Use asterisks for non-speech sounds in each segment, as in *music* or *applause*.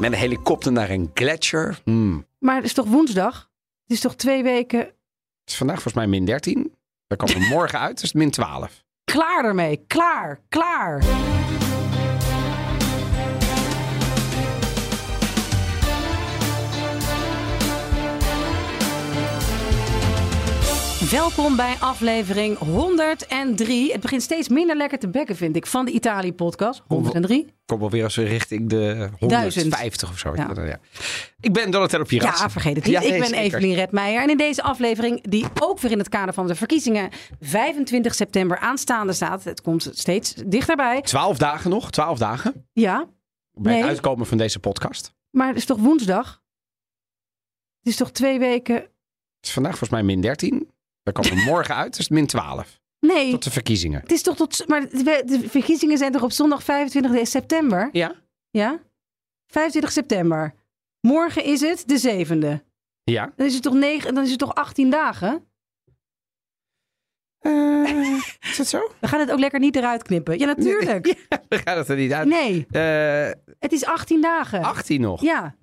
Met een helikopter naar een gletsjer. Hmm. Maar het is toch woensdag? Het is toch twee weken Het is vandaag volgens mij min 13. Daar komen we *laughs* morgen uit, dus min 12. klaar ermee. Klaar, klaar. Welkom bij aflevering 103. Het begint steeds minder lekker te bekken, vind ik, van de Italië-podcast. 103. Kom wel weer als we richting de Duizend. 150 of zo. Ja. Ja. Ik ben Donatello Pirazzi. Ja, vergeet het niet. Ja, nee, ik ben zeker. Evelien Redmeijer. En in deze aflevering, die ook weer in het kader van de verkiezingen 25 september aanstaande staat. Het komt steeds dichterbij. 12 dagen nog, 12 dagen. Ja, Bij Nee. het uitkomen van deze podcast. maar het is toch woensdag? Het is toch twee weken... Het is vandaag volgens mij min 13. Daar komen we *laughs* morgen uit, dus min 12. Nee, Tot de verkiezingen. het is toch tot... Maar de verkiezingen zijn toch op zondag 25 september? Ja? Ja? 25 september. Morgen is het de zevende. Ja. Dan is het toch, negen, dan is het toch 18 dagen? is dat zo? We gaan het ook lekker niet eruit knippen. Ja, natuurlijk. *laughs* Dan gaat het er niet uit. Nee, Eh, het is 18 dagen. 18 nog. Ja,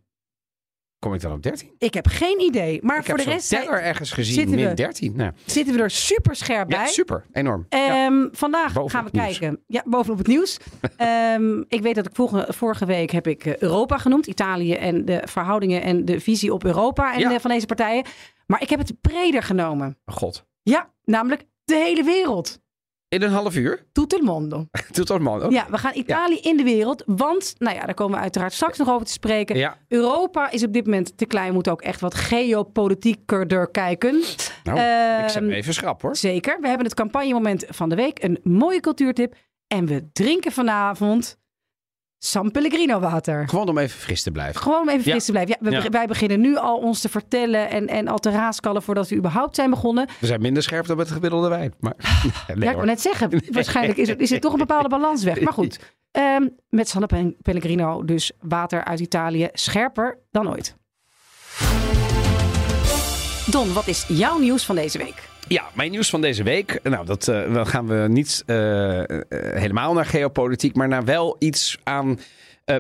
Kom ik dan op 13? ik heb geen idee. Maar ik voor heb de rest teller ergens gezien, zitten min we- 13. Nou, zitten we er super scherp ja, bij. super. Enorm. Ja. Ehm, Vandaag Bovenop gaan we nieuws. kijken. Ja, bovenop het nieuws. *laughs* Ehm, ik weet dat ik vorige, vorige week heb ik eh, Europa genoemd. Italië en de verhoudingen en de visie op Europa en Ja. eh, van deze partijen. Maar ik heb het breder genomen. God. Ja, namelijk de hele wereld. In een half uur? Tutto il mondo. *laughs* Dat man ook? Ja, we gaan Italië in de wereld. Want, nou ja, daar komen we uiteraard straks nog over te spreken. Ja. Europa is op dit moment te klein. We moeten ook echt wat geopolitieker kijken. Nou, ik zet Ehm, me even schrap hoor. Zeker. We hebben het campagnemoment van de week. Een mooie cultuurtip. En we drinken vanavond San Pellegrino water. Gewoon om even fris te blijven. Gewoon om even Ja. fris te blijven. Ja, we- Ja. Wij beginnen nu al ons te vertellen en, en al te raaskallen voordat we überhaupt zijn begonnen. We zijn minder scherp dan met de gemiddelde wijn. Maar, nee, *laughs* ja, ik *laughs* wou net zeggen, waarschijnlijk is er, is er toch een bepaalde balans weg. Maar goed, *laughs* ehm, met San Pe- Pellegrino dus water uit Italië scherper dan ooit. Don, wat is jouw nieuws van deze week? Ja, mijn nieuws van deze week. Nou, dat eh, dan gaan we niet eh, eh, helemaal naar geopolitiek, maar naar wel iets aan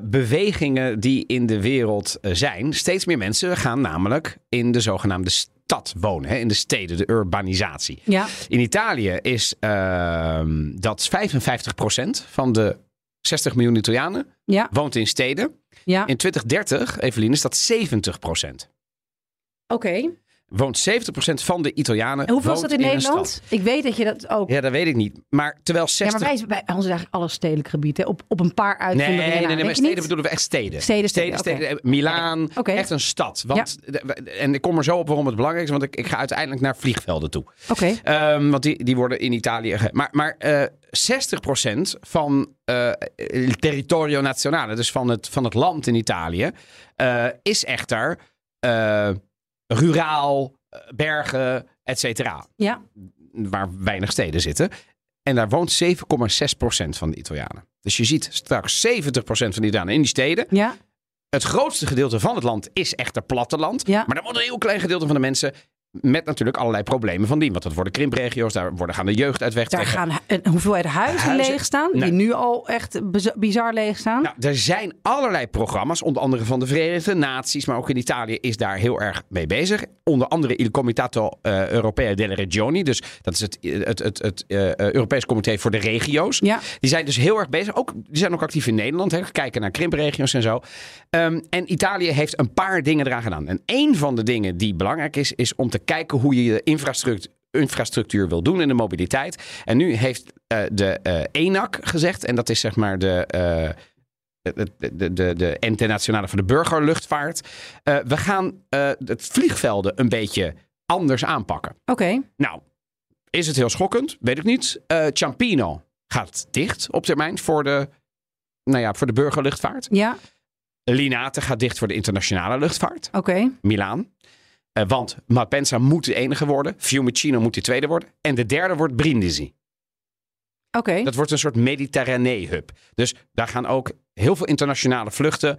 bewegingen die in de wereld zijn. Steeds meer mensen gaan namelijk in de zogenaamde stad wonen, hè, in de steden, de urbanisatie. Ja, In Italië is ehm, dat 55% van de 60 miljoen Italianen ja, woont in steden. ja. In 2030, Evelien, is dat 70%. Oké. Woont 70% van de Italianen. En hoeveel is dat in, Nederland? Ik weet dat je dat ook. Ja, dat weet ik niet. Maar terwijl Ja, 60... maar wij, wij, ons is eigenlijk alles stedelijk gebied. Hè? Op, op een paar uitzonderingen. nee, nee, nee, maar steden niet? bedoelen we echt steden. Steden, steden. Eh, Milaan, echt een stad. Want, de- En ik kom er zo op waarom het belangrijk is, want ik, ik ga uiteindelijk naar vliegvelden toe. Oké. Ehm, want die, die worden in Italië. Maar, maar eh 60% van eh il territorio nazionale, dus van het, van het land in Italië, eh, is echter ruraal, eh, bergen, et cetera. Ja. Waar weinig steden zitten. En daar woont 7,6% van de Italianen. Dus je ziet straks 70% van de Italianen in die steden. Ja. Het grootste gedeelte van het land is echter platteland. Ja. Maar dan wordt een heel klein gedeelte van de mensen met natuurlijk allerlei problemen van die. Want dat worden krimpregio's, daar worden gaan de jeugd uit Daar gaan een hoeveelheid huizen, Huizen? leeg staan. Die nu al echt biz- bizar leeg staan. Nou, er zijn allerlei programma's, onder andere van de Verenigde Naties, maar ook in Italië is daar heel erg mee bezig. Onder andere Il Comitato eh, Europeo delle Regioni, dus dat is het, het, het, het eh, Europees Comité voor de Regio's. Ja. Die zijn dus heel erg bezig. Ook, die zijn ook actief in Nederland. Hè, kijken naar krimpregio's en zo. Ehm, en Italië heeft een paar dingen eraan gedaan. En een van de dingen die belangrijk is, is om te kijken hoe je je infrastructuur, infrastructuur wil doen in de mobiliteit. En nu heeft eh, de eh, ENAC gezegd, en dat is zeg maar de. eh, de, de, de, de ente nationale voor de burgerluchtvaart. Eh, we gaan eh, het vliegvelden een beetje anders aanpakken. Oké. Nou, is het heel schokkend? Weet ik niet. Eh Ciampino gaat dicht op termijn voor de, nou ja, voor de burgerluchtvaart. Ja. Linate gaat dicht voor de internationale luchtvaart. Oké. Milaan. Eh, want Malpensa moet de enige worden. Fiumicino moet de tweede worden. En de derde wordt Brindisi. Oké. Dat wordt een soort Mediterranee-hub. Dus daar gaan ook heel veel internationale vluchten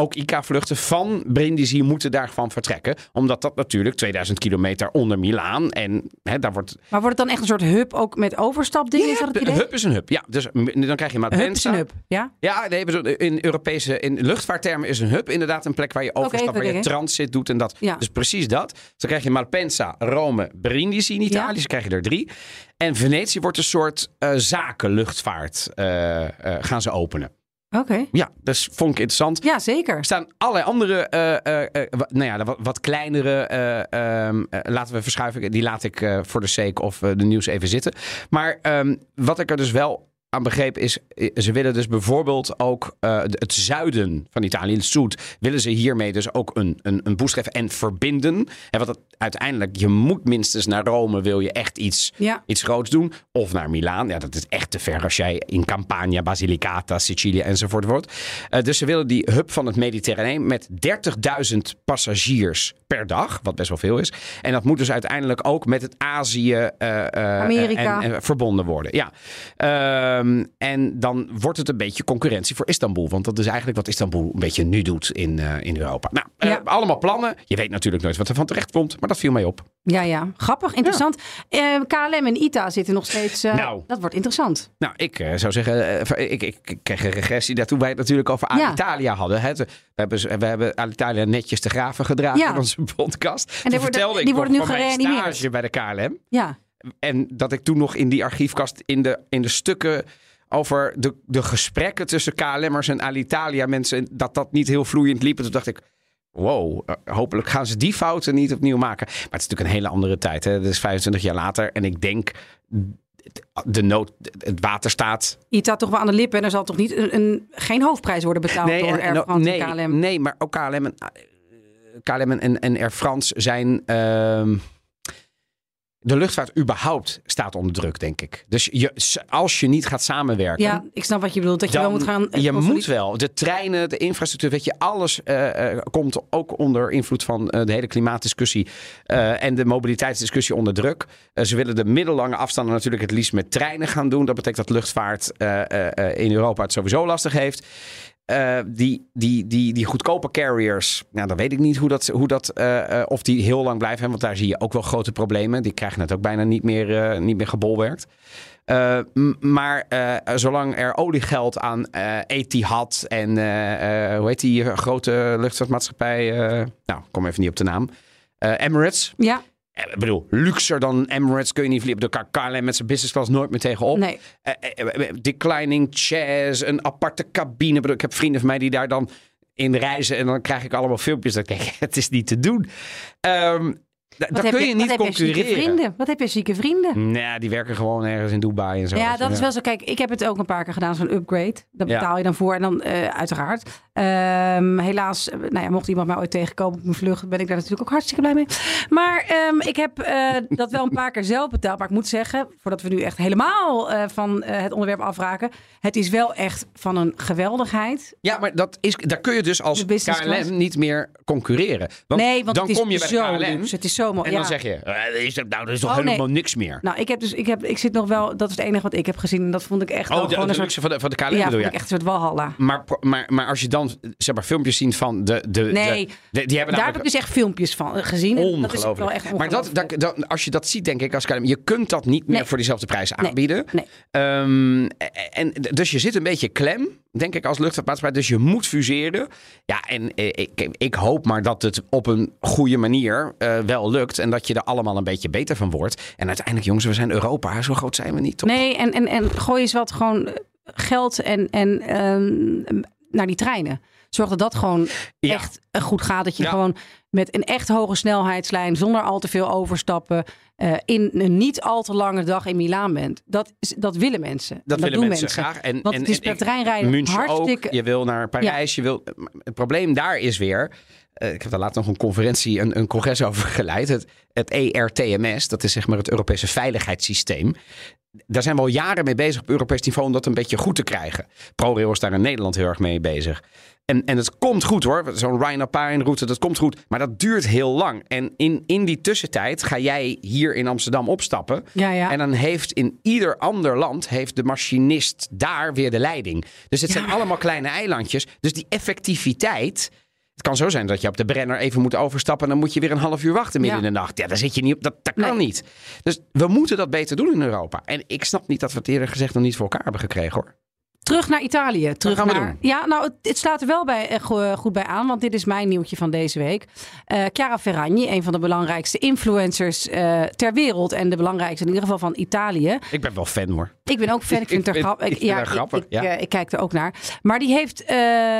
ook ICA-vluchten van Brindisi moeten daarvan vertrekken. Omdat dat natuurlijk 2000 kilometer onder Milaan. En hè, daar wordt. Maar wordt het dan echt een soort hub ook met overstapdingen? is dat het een idee? hub is een hub. Ja, dus dan krijg je Een hub is een hub, ja? Ja, nee, in Europese in luchtvaarttermen is een hub inderdaad een plek waar je overstapt, waar je transit doet en dat. Ja. Dus precies dat. Dus dan krijg je Malpensa, Rome, Brindisi in Italië. Ja. Dus krijg je er drie. En Venetië wordt een soort eh, zakenluchtvaart eh, eh, gaan ze openen. Oké. Ja, dus vond ik interessant. Ja, zeker. Er staan allerlei andere, eh, eh, eh, nou ja, wat, wat kleinere, eh, ehm, eh, laten we verschuiven. Die laat ik voor de sake of de nieuws even zitten. Maar ehm, wat ik er dus wel aan begreep is, eh, ze willen dus bijvoorbeeld ook eh, het zuiden van Italië, het Zuid, willen ze hiermee dus ook een, een, een boost geven en verbinden. En wat het, uiteindelijk, je moet minstens naar Rome, wil je echt iets Ja. iets groots doen. Of naar Milaan. Ja, dat is echt te ver als jij in Campania, Basilicata, Sicilië enzovoort wordt. Eh, dus ze willen die hub van het Mediterraneen met 30.000 passagiers per dag. Wat best wel veel is. En dat moet dus uiteindelijk ook met het Azië eh, eh, Amerika. En, en verbonden worden. Ja. Ehm, en dan wordt het een beetje concurrentie voor Istanbul. Want dat is eigenlijk wat Istanbul een beetje nu doet in, eh, in Europa. Nou, Ja. allemaal plannen. Je weet natuurlijk nooit wat er van terecht komt. Maar dat viel mij op. Ja, ja. Grappig, interessant. Eh, KLM en ITA zitten nog steeds... eh, Nou. Dat wordt interessant. Nou, ik eh, zou zeggen, ik, ik, ik kreeg een regressie daartoe wij het natuurlijk over Ja. Alitalia hadden. Hè. We hebben, we hebben Alitalia netjes te graven gedragen Ja. in onze podcast. die Toen worden- vertelde die ik worden nog nu gereanimeerd. stage bij de KLM. Ja. En dat ik toen nog in die archiefkast in de, in de stukken over de, de gesprekken tussen KLM'ers en Alitalia mensen, dat dat niet heel vloeiend liep. En toen dacht ik, wow, eh, hopelijk gaan ze die fouten niet opnieuw maken. Maar het is natuurlijk een hele andere tijd. Hè? Dat is 25 jaar later. En ik denk, de nood, het water staat ITA toch wel aan de lippen. En er zal toch niet een, een, geen hoofdprijs worden betaald door Air France nee, en KLM. Nee, maar ook KLM en, eh, KLM en, en Air France zijn... ehm, de luchtvaart überhaupt staat onder druk, denk ik. Dus je, als je niet gaat samenwerken... Ja, ik snap wat je bedoelt. Dat je wel moet gaan... eh, je moet wel. De treinen, de infrastructuur, weet je, alles eh, eh, komt ook onder invloed van de hele klimaatdiscussie en de mobiliteitsdiscussie onder druk. Ze willen de middellange afstanden natuurlijk het liefst met treinen gaan doen. Dat betekent dat luchtvaart in Europa het sowieso lastig heeft. Eh, die, die, die, die goedkope carriers, nou, dan weet ik niet hoe dat, hoe dat, eh, eh, of die heel lang blijven. Want daar zie je ook wel grote problemen. Die krijgen het ook bijna niet meer, niet meer gebolwerkt. Maar zolang er oliegeld aan Etihad en hoe heet die grote luchtvaartmaatschappij? nou, kom even niet op de naam. Emirates. Ja, Ik bedoel, luxer dan Emirates kun je niet vliegen. De KLM met zijn business class nooit meer tegenop. nee. Eh, eh, eh, declining chairs, een aparte cabine. Ik bedoel, Ik heb vrienden van mij die daar dan in reizen. En dan krijg ik allemaal filmpjes. Dat ik denk, *laughs* het is niet te doen. Ehm Wat daar kun je, wat niet heb je zieke concurreren. vrienden? Wat heb je zieke vrienden? Nee, die werken gewoon ergens in Dubai en zo. Ja, dat is wel zo. Kijk, ik heb het ook een paar keer gedaan, zo'n upgrade. Daar Ja. betaal je dan voor en dan eh, uiteraard. Ehm, helaas, eh, nou ja, mocht iemand mij ooit tegenkomen op mijn vlucht, ben ik daar natuurlijk ook hartstikke blij mee. Maar ehm, ik heb eh, dat wel een paar keer zelf betaald. Maar ik moet zeggen, voordat we nu echt helemaal van het onderwerp afraken, het is wel echt van een geweldigheid. Ja, maar dat is, daar kun je dus als KLM niet meer concurreren. Want nee, want dan kom je bij de KLM luxe. Het is zo mooi. en ja. dan zeg je, eh, is dat, nou, dat is toch Oh, nee. helemaal niks meer. Nou, ik heb dus, ik heb, ik zit nog wel, dat is het enige wat ik heb gezien. En dat vond ik echt wel oh, de, gewoon de een soort, luxe van de, van de KLM ja, bedoel vond je? ik echt een soort walhalla. Maar, maar, maar als je dan zeg maar, filmpjes ziet van de... de Nee, de- de- die hebben Daar heb namelijk ik dus echt filmpjes van eh, gezien. En Dat is Ongelooflijk. wel echt maar dat, ongelooflijk. dat, dat- als je dat ziet, denk ik, als KLM, je kunt dat niet meer Nee. voor diezelfde prijs aanbieden. Nee. Ehm, en, dus je zit een beetje klem, denk ik, als luchtvaartmaatschappij. Dus je moet fuseren. Ja, en eh, ik, ik hoop maar dat het op een goede manier eh, wel lukt. En dat je er allemaal een beetje beter van wordt. En uiteindelijk, jongens, we zijn Europa. Zo groot zijn we niet, toch? Nee, en, en, en gooi eens wat gewoon eh, geld en, en ehm, naar die treinen. Zorg dat dat gewoon Ja. echt eh, goed gaat. Dat je Ja. gewoon met een echt hoge snelheidslijn, zonder al te veel overstappen, eh, in een niet al te lange dag in Milaan bent. Dat, dat willen mensen. Dat, En willen doen mensen, graag. En, Want en, het is per en- treinrijden München hartstikke... ook. Je wil naar Parijs. Je wil, het probleem daar is weer... eh, ik heb daar laatst nog een conferentie, een, een congres over geleid. Het, het ERTMS, dat is zeg maar het Europese veiligheidssysteem. daar zijn we al jaren mee bezig op Europees niveau om dat een beetje goed te krijgen. ProRail is daar in Nederland heel erg mee bezig. En, en het komt goed hoor. Zo'n Rhine-Apine-route, dat komt goed. Maar dat duurt heel lang. En in, in die tussentijd ga jij hier in Amsterdam opstappen. Ja, ja. En dan heeft in ieder ander land heeft de machinist daar weer de leiding. Dus het Ja. zijn allemaal kleine eilandjes. Dus die effectiviteit. Het kan zo zijn dat je op de Brenner even moet overstappen. En dan moet je weer een half uur wachten midden Ja. in de nacht. Ja, daar zit je niet op. Dat, dat kan Nee. niet. Dus we moeten dat beter doen in Europa. En ik snap niet dat we het eerder gezegd nog niet voor elkaar hebben gekregen hoor. Terug naar Italië. Terug gaan naar... Ja, nou, het, het slaat er wel bij, eh, go- goed bij aan, want dit is mijn nieuwtje van deze week. Eh Chiara Ferragni, een van de belangrijkste influencers eh, ter wereld en de belangrijkste in ieder geval van Italië. Ik ben wel fan hoor. Ik ben ook fan. Ik vind het *laughs* Ik grappig. ik haar grappig, Ik, ja. eh, ik kijk er ook naar. Maar die heeft eh,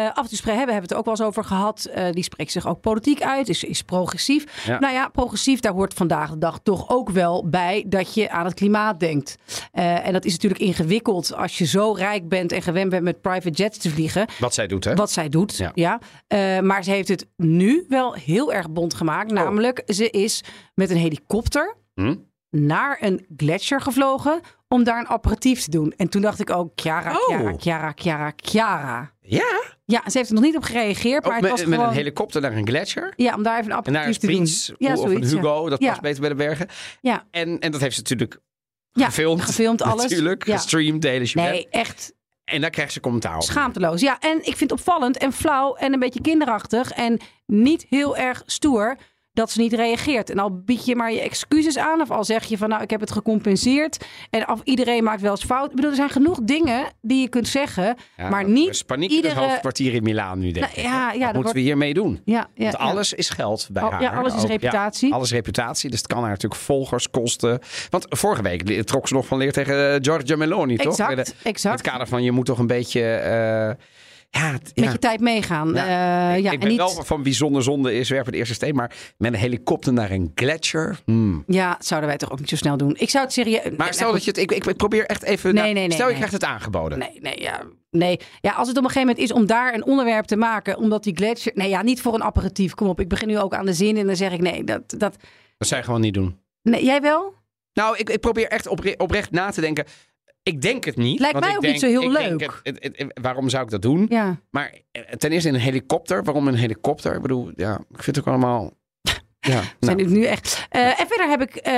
af en toe spre- hebben we het er ook wel eens over gehad. eh, die spreekt zich ook politiek uit. Is, is progressief. Ja. Nou ja, progressief, daar hoort vandaag de dag toch ook wel bij dat je aan het klimaat denkt. Eh, en dat is natuurlijk ingewikkeld als je zo rijk bent en gewend bent met private jets te vliegen. Wat zij doet hè. Wat zij doet, Ja. ja. Eh, maar ze heeft het nu wel heel erg bond gemaakt. Namelijk, ze is met een helikopter Hm? naar een gletsjer gevlogen om daar een aperitief te doen. En toen dacht ik ook, Chiara, Oh. Chiara, Chiara, Chiara, Chiara. Ja? Ja, ze heeft er nog niet op gereageerd, maar Oh, het met, was met gewoon... een helikopter naar een gletsjer. Ja, om daar even een En aperitief is te Prins doen. Ja, of een zoiets, ja. Hugo. Dat past beter bij de bergen. Ja, En, en dat heeft ze natuurlijk ja, gefilmd. gefilmd *laughs* alles. Natuurlijk. Ja. Gestreamd. Nee, echt En daar krijgt ze commentaar schaamteloos. Ja, en ik vind het opvallend en flauw en een beetje kinderachtig en niet heel erg stoer dat ze niet reageert. En al bied je maar je excuses aan of al zeg je van nou ik heb het gecompenseerd en af iedereen maakt wel eens fout. Ik bedoel, er zijn genoeg dingen die je kunt zeggen, Ja, maar er niet is paniek in iedere... het hoofdkwartier in Milaan nu, denk Nou, ja, ja, Wat dat moeten wordt- we hiermee doen? Ja, ja, Want alles is geld bij Al- haar. ja, alles is ja, reputatie. alles reputatie. Dus het kan haar natuurlijk volgers kosten. Want vorige week trok ze nog van leer tegen eh, Giorgia Meloni, toch? Exact, In de- In exact. het kader van je moet toch een beetje... eh, ja, Met ja. je tijd meegaan. Ja, Eh, ja, ik en ben niet, wel van wie zonder zonde is, werpen de eerste steen. Maar met een helikopter naar een gletsjer. hmm. ja, zouden wij toch ook niet zo snel doen. Ik zou het serieus... Maar stel dat je het... Ik, ik, probeer echt even... Nee, nou, nee, nee, stel je krijgt het aangeboden. Nee, nee, ja, nee. Ja, als het op een gegeven moment is om daar een onderwerp te maken, omdat die gletsjer... Nee, ja, niet voor een aperitief. Kom op, ik begin nu ook aan de zin en dan zeg ik nee, dat... dat Dat zou je gewoon niet doen. nee, jij wel? Nou, ik, ik probeer echt opre- oprecht na te denken. Ik denk het niet. Lijkt mij ook denk, niet zo heel ik denk leuk. het- het- het- waarom zou ik dat doen? Ja. Maar eh, ten eerste in een helikopter. Waarom een helikopter? Ik bedoel, ja, ik vind het ook allemaal... *laughs* Ja, zijn nou, nu echt. Eh, en verder heb ik, eh,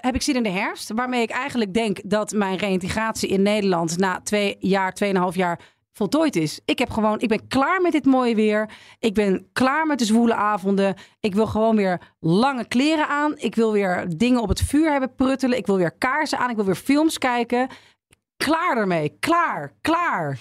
heb ik zin in de herfst. Waarmee ik eigenlijk denk dat mijn reïntegratie in Nederland na twee jaar, tweeënhalf jaar voltooid is. Ik heb gewoon, ik ben klaar met dit mooie weer. Ik ben klaar met de zwoele avonden. Ik wil gewoon weer lange kleren aan. Ik wil weer dingen op het vuur hebben pruttelen. Ik wil weer kaarsen aan. Ik wil weer films kijken. Klaar ermee. Klaar. Klaar.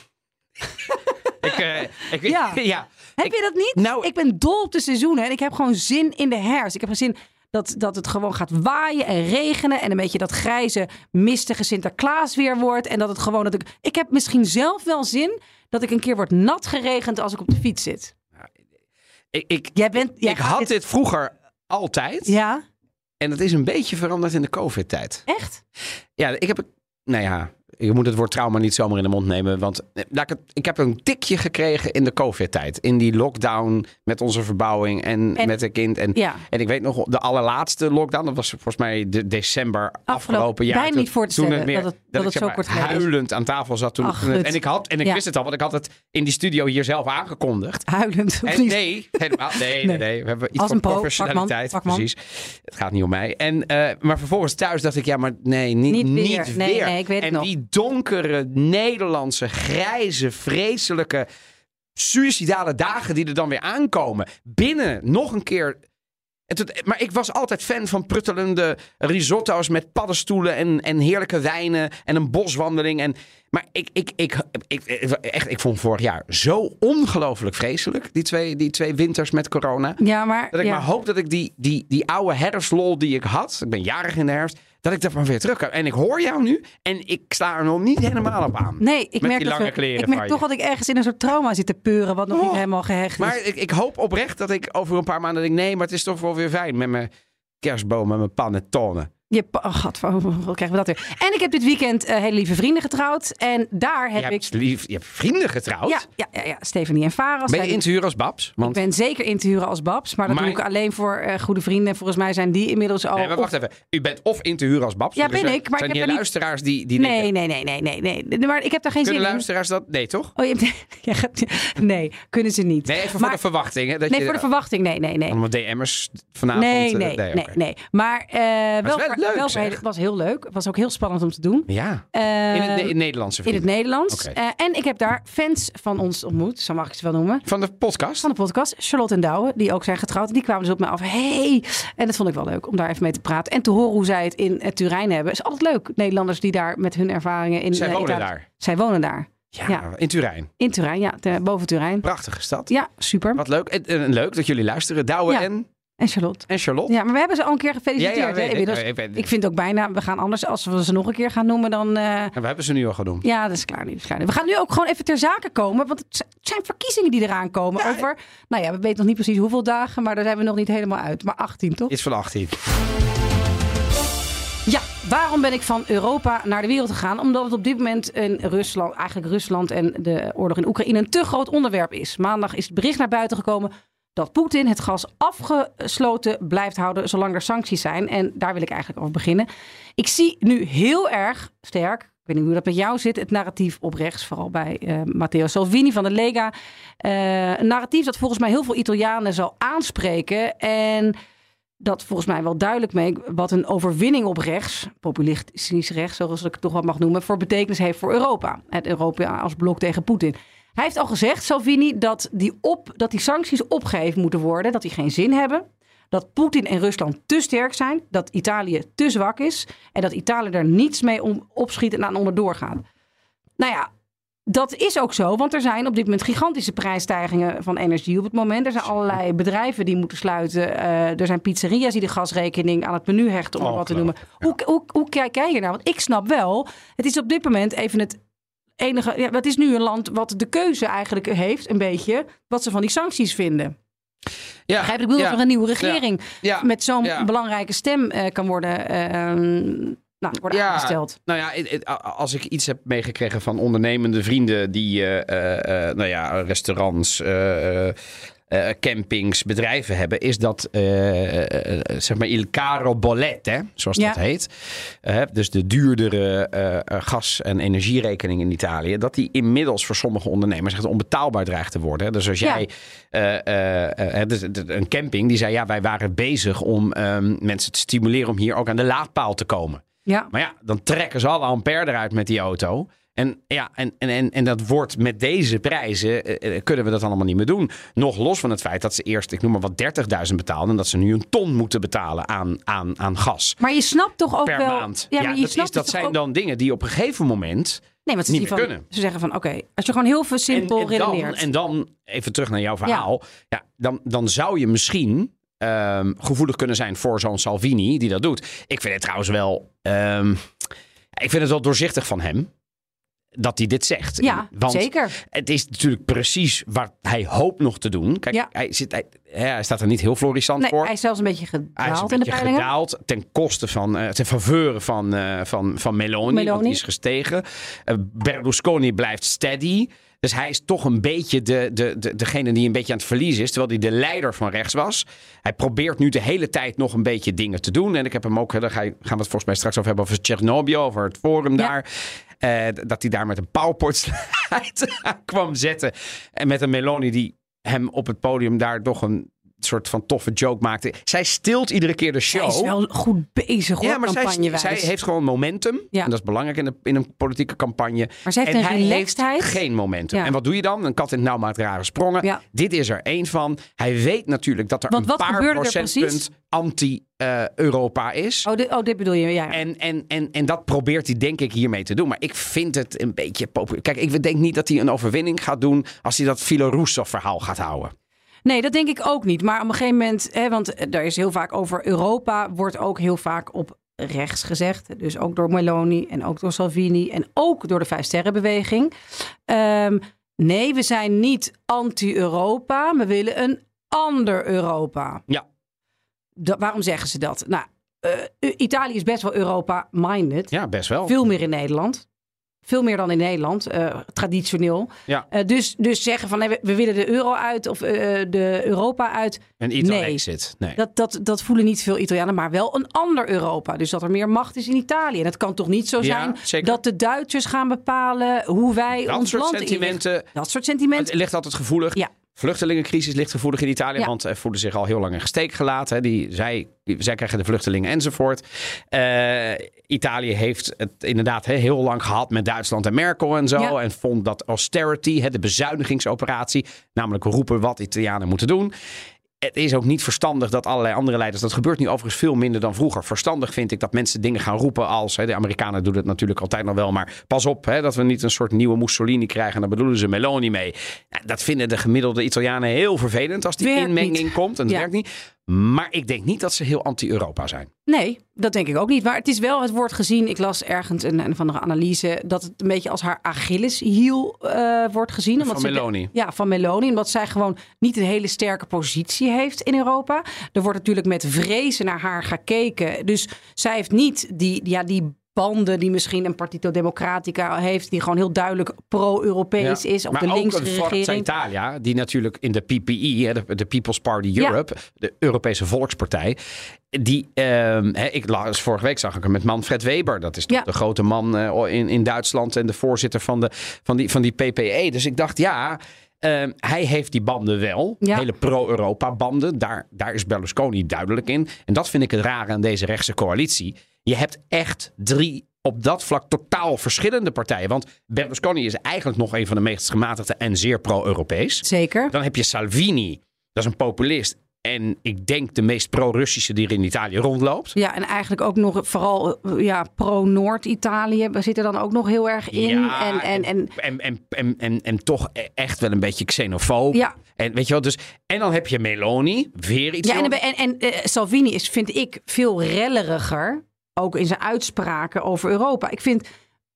*laughs* ik, eh, ik, Ja. *laughs* ja. Heb Ik- je dat niet? nou- ik ben dol op de seizoenen en ik heb gewoon zin in de herfst. Ik heb zin dat, dat het gewoon gaat waaien en regenen en een beetje dat grijze, mistige Sinterklaas weer wordt. En dat het gewoon dat ik. Ik heb misschien zelf wel zin dat ik een keer word nat geregend als ik op de fiets zit. Ik, ik, Jij bent. jij ik had dit vroeger altijd. Ja, En dat is een beetje veranderd in de COVID-tijd. echt? Ja, ik heb... Nou ja, je moet het woord trauma niet zomaar in de mond nemen. Want eh, ik, heb een tikje gekregen in de COVID-tijd. In die lockdown met onze verbouwing en, En- met een kind. En, Ja. en ik weet nog, de allerlaatste lockdown, dat was volgens mij de december afgelopen, jaar. bijna niet voor te toen stellen meer- dat het- dat het zo maar kort huilend aan tafel zat toen. Ach, toen het- gut. en ik, had, en ik Ja. wist het al, want ik had het in die studio hier zelf aangekondigd. Huilend. Of En nee, helemaal, nee, nee, Nee. nee. We hebben iets Als van professionaliteit. Precies. Het gaat niet om mij. En, eh, maar vervolgens thuis dacht ik, ja, maar nee, niet, Niet niet weer. weer. Nee, nee, ik weet het en nog. die donkere, Nederlandse, grijze, vreselijke, suïcidale dagen die er dan weer aankomen. Binnen nog een keer... Maar ik was altijd fan van pruttelende risotto's met paddenstoelen en, en heerlijke wijnen en een boswandeling. En, maar ik, ik, ik, ik, echt, ik vond vorig jaar zo ongelooflijk vreselijk, die twee, die twee winters met corona. Ja, maar. Dat ik ja. maar hoop dat ik die, die, die oude herfstlol die ik had, ik ben jarig in de herfst, dat ik dat maar weer terug kan. En ik hoor jou nu en ik sta er nog niet helemaal op aan. Nee, ik merk, die dat lange we- kleren ik merk toch dat ik ergens in een soort trauma zit te peuren, wat nog niet Oh. helemaal gehecht is. Maar ik, ik hoop oprecht dat ik over een paar maanden denk, nee, maar het is toch wel weer fijn met mijn kerstboom en mijn panettone. Je, oh god, hoe krijgen we dat weer? En ik heb dit weekend eh, hele lieve vrienden getrouwd. En daar heb je, ik... hebt lief, je hebt vrienden getrouwd? Ja, ja, ja, ja, Stefanie en Faras. Ben je in te huren als Babs? Want... Ik ben zeker in te huren als Babs. Maar dat Maar- doe ik alleen voor eh, goede vrienden. En volgens mij zijn die inmiddels al... Nee, maar wacht even. U bent of in te huren als Babs? Ja, er ben ik, maar zijn ik heb niet- luisteraars die, die Nee, denken... nee, nee, nee, nee, nee. Nee, Maar ik heb daar geen Kunnen zin in. luisteraars dat... Nee, toch? Oh, je hebt... *laughs* Nee, kunnen ze niet. Nee, even voor de verwachting. Hè, dat Nee, je, voor de verwachting. Nee, nee, nee. Allemaal DM'ers vanavond. Nee, eh, nee, nee, oké. nee. Maar wel leuk, wel zeg. het was heel leuk. Het was ook heel spannend om te doen. Ja, Eh, in het, in het Nederlandse in het. Nederlands. Eh, en ik heb daar fans van ons ontmoet, zo mag ik ze wel noemen. Van de podcast? Van de podcast, Charlotte en Douwe, die ook zijn getrouwd. Die kwamen dus op me af. Hey! En dat vond ik wel leuk om daar even mee te praten. En te horen hoe zij het in het Turijn hebben. Is altijd leuk. Nederlanders die daar met hun ervaringen in Zij eh, wonen Italië- daar. Zij wonen daar. Ja, Ja. in Turijn. In Turijn, ja. boven Turijn. Prachtige stad. Ja, super. Wat leuk. En, en leuk dat jullie luisteren. Douwe Ja. en, En Charlotte. en Charlotte. Ja, maar we hebben ze al een keer gefeliciteerd. Ja, ja, hè, weet ik. vind ook bijna, we gaan anders, als we ze nog een keer gaan noemen, dan... eh, En we hebben ze nu al genoemd. ja, dat is klaar nu. dat is klaar nu. We gaan nu ook gewoon even ter zake komen, want het het zijn verkiezingen die eraan komen. Ja. Over, nou ja, we weten nog niet precies hoeveel dagen, maar daar zijn we nog niet helemaal uit. Maar 18, toch? Iets van 18. Ja, waarom ben ik van Europa naar de wereld gegaan? Omdat het op dit moment in Rusland, eigenlijk Rusland en de oorlog in Oekraïne een te groot onderwerp is. Maandag is het bericht naar buiten gekomen dat Poetin het gas afgesloten blijft houden zolang er sancties zijn. En daar wil ik eigenlijk over beginnen. Ik zie nu heel erg sterk, ik weet niet hoe dat met jou zit, het narratief op rechts, vooral bij eh, Matteo Salvini van de Lega. Eh, een narratief dat volgens mij heel veel Italianen zal aanspreken. En dat volgens mij wel duidelijk mee wat een overwinning op rechts, populistisch rechts, zoals ik het toch wel mag noemen, voor betekenis heeft voor Europa. Het Europa als blok tegen Poetin. Hij heeft al gezegd, Salvini, dat die, op, dat die sancties opgeheven moeten worden, dat die geen zin hebben. Dat Poetin en Rusland te sterk zijn, dat Italië te zwak is en dat Italië er niets mee om, opschiet en aan onderdoor gaat. Nou ja, dat is ook zo, want er zijn op dit moment gigantische prijsstijgingen van energie op het moment. Er zijn allerlei bedrijven die moeten sluiten. Eh, er zijn pizzeria's die de gasrekening aan het menu hechten, om maar wat te noemen. Hoe, hoe, hoe kijk jij hier naar? Want ik snap wel, het is op dit moment even het enige... Ja, het is nu een land wat de keuze eigenlijk heeft, een beetje, wat ze van die sancties vinden. Ja, Begrijp? Ik bedoel, ja, dat er een nieuwe regering ja, met zo'n belangrijke stem eh, kan worden, eh, nou, worden Ja, aangesteld. Nou ja, als ik iets heb meegekregen van ondernemende vrienden die, eh, eh, nou ja, restaurants, eh, eh, campings, bedrijven hebben, is dat, eh, eh, zeg maar, il caro bollette, zoals Ja. dat heet. Dus de duurdere gas- en energierekening in Italië, dat die inmiddels voor sommige ondernemers echt onbetaalbaar dreigt te worden. Dus als jij dus een camping die zei, ja, wij waren bezig om ehm, mensen te stimuleren om hier ook aan de laadpaal te komen. Ja. Maar ja, dan trekken ze alle ampère eruit met die auto. En, ja, en, en, en, en dat wordt met deze prijzen, eh, eh, kunnen we dat allemaal niet meer doen. Nog los van het feit dat ze eerst, ik noem maar wat, 30.000 betaalden. En dat ze nu een ton moeten betalen aan, aan, aan gas. Maar je snapt toch ook Per wel... maand. Ja, Ja, maar je dat, snapt is, dat zijn ook- dan dingen die op een gegeven moment. Nee, want ze, niet van, kunnen. ze zeggen van, oké, als je gewoon heel veel simpel en, en, dan, redeneert. en dan, even terug naar jouw verhaal. Ja. dan, dan zou je misschien ehm, gevoelig kunnen zijn voor zo'n Salvini die dat doet. Ik vind het trouwens wel. ehm, ik vind het wel doorzichtig van hem. Dat hij dit zegt. ja, Want zeker. het is natuurlijk precies wat hij hoopt nog te doen. Kijk, Ja. hij, zit, hij, hij staat er niet heel florissant Nee, voor. hij is zelfs een beetje Hij is gedaald een in de beetje peilingen. gedaald ten koste van, eh ten faveur van, eh, van, van Meloni, Meloni. want die is gestegen. Eh, Berlusconi blijft steady. Dus hij is toch een beetje de, de, de, degene die een beetje aan het verliezen is, terwijl hij de leider van rechts was. Hij probeert nu de hele tijd nog een beetje dingen te doen. En ik heb hem ook, daar gaan we het volgens mij straks over hebben, over Tsjernobyl, over het forum Ja. daar. Eh, dat hij daar met een PowerPoint *laughs* *laughs* kwam zetten. En met een Meloni die hem op het podium daar toch een soort van toffe joke maakte. Zij stilt iedere keer de show. Hij is wel goed bezig hoor, ja, maar zij, zij heeft gewoon momentum. Ja. En dat is belangrijk in, de, in een politieke campagne. Maar zij heeft en een hij heeft relaxedheid. geen momentum. Ja. En wat doe je dan? Een kat in het nauw maakt rare sprongen. Ja. Dit is er één van. Hij weet natuurlijk dat er Want een paar procentpunt anti-Europa is. Oh dit, oh, dit bedoel je, ja. En, en, en, en dat probeert hij denk ik hiermee te doen. Maar ik vind het een beetje populair. Kijk, ik denk niet dat hij een overwinning gaat doen... als hij dat Filoroussov verhaal gaat houden. Nee, dat denk ik ook niet. Maar op een gegeven moment, hè, want er is heel vaak over Europa, wordt ook heel vaak op rechts gezegd. Dus ook door Meloni en ook door Salvini en ook door de Vijf Sterrenbeweging. Ehm, nee, we zijn niet anti-Europa, we willen een ander Europa. Ja. Da- waarom zeggen ze dat? Nou, eh, Italië is best wel Europa-minded. Ja, best wel. Veel meer in Nederland. Veel meer dan in Nederland, eh, traditioneel. Ja. Eh, dus, dus zeggen van nee, we, we willen de euro uit of eh, de Europa uit. Een Ito Nee. Dat, dat, dat voelen niet veel Italianen, maar wel een ander Europa. Dus dat er meer macht is in Italië. En het kan toch niet zo zijn dat de Duitsers gaan bepalen hoe wij Dat ons land sentimenten. Dat soort sentimenten. Het ligt altijd gevoelig. Ja. Vluchtelingencrisis ligt gevoelig in Italië, Ja. want er voelen zich al heel lang in steek gelaten. hè. Die, zij, zij krijgen de vluchtelingen enzovoort. Eh, Italië heeft het inderdaad hè, heel lang gehad met Duitsland en Merkel en zo. Ja. En vond dat austerity, hè, de bezuinigingsoperatie, namelijk roepen wat Italianen moeten doen. Het is ook niet verstandig dat allerlei andere leiders. Dat gebeurt nu overigens veel minder dan vroeger. Verstandig vind ik dat mensen dingen gaan roepen als. Hè, de Amerikanen doen het natuurlijk altijd nog wel. Maar pas op hè, dat we niet een soort nieuwe Mussolini krijgen. En daar bedoelen ze Meloni mee. Nou, dat vinden de gemiddelde Italianen heel vervelend als die Werkt inmenging niet. komt. En Ja. werkt niet. Maar ik denk niet dat ze heel anti-Europa zijn. Nee, dat denk ik ook niet. Maar het is wel, het wordt gezien, ik las ergens een, een van de analyse, dat het een beetje als haar Achilleshiel eh wordt gezien. Van ze- Meloni. Ja, van Meloni. Omdat zij gewoon niet een hele sterke positie heeft in Europa. Er wordt natuurlijk met vrezen naar haar gekeken. Dus zij heeft niet die, ja, die banden die misschien een Partito Democratica heeft, die gewoon heel duidelijk pro-Europees Ja. is. Of maar de ook een Forza. Italia, die natuurlijk in de PPE, de, de People's Party Ja. Europe, de Europese Volkspartij, die, ehm, ik las vorige week zag ik hem met Manfred Weber. Dat is toch Ja. de grote man eh, in, in Duitsland en de voorzitter van, de, van, die, van die PPE. Dus ik dacht, ja, ehm, hij heeft die banden wel. Ja. Hele pro-Europa banden. Daar, daar is Berlusconi duidelijk in. En dat vind ik het rare aan deze rechtse coalitie. Je hebt echt drie op dat vlak totaal verschillende partijen. Want Berlusconi is eigenlijk nog een van de meest gematigde en zeer pro-Europees. Zeker. Dan heb je Salvini, dat is een populist. En ik denk de meest pro-Russische die er in Italië rondloopt. Ja, en eigenlijk ook nog vooral eh, ja, pro-Noord-Italië. We zitten dan ook nog heel erg in. Ja, en, en, en, en, en, en, en, en toch e- echt wel een beetje xenofoob. ja, En weet je wel, dus. En dan heb je Meloni, weer iets. Ja, en, en, en eh, Salvini is, vind ik, veel relleriger. Ook in zijn uitspraken over Europa. Ik vind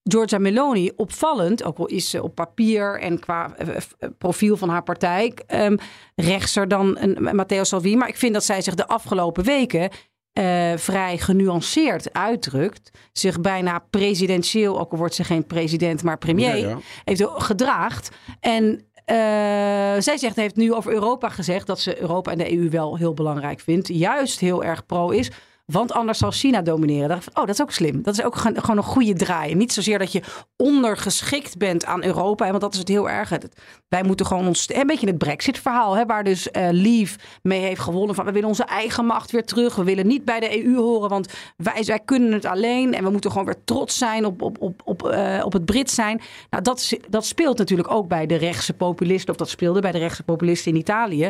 Giorgia Meloni opvallend. Ook al is ze op papier en qua eh, eh, profiel van haar partij. ehm, rechtser dan een Matteo Salvini. Maar ik vind dat zij zich de afgelopen weken. eh, vrij genuanceerd uitdrukt. Zich bijna presidentieel, ook al wordt ze geen president, maar premier Ja, ja. heeft gedraagd. En eh, zij zegt, heeft nu over Europa gezegd dat ze Europa en de EU wel heel belangrijk vindt. Juist heel erg pro is. Want anders zal China domineren. Oh, dat is ook slim. Dat is ook gewoon een goede draai. Niet zozeer dat je ondergeschikt bent aan Europa. Want dat is het heel erg. Wij moeten gewoon ons... Een beetje het Brexit-verhaal. Waar dus eh Leave mee heeft gewonnen. We willen onze eigen macht weer terug. We willen niet bij de EU horen. Want wij, wij kunnen het alleen. En we moeten gewoon weer trots zijn op, op, op, op, eh, op het Brit zijn. Nou, dat, dat speelt natuurlijk ook bij de rechtse populisten. Of dat speelde bij de rechtse populisten in Italië.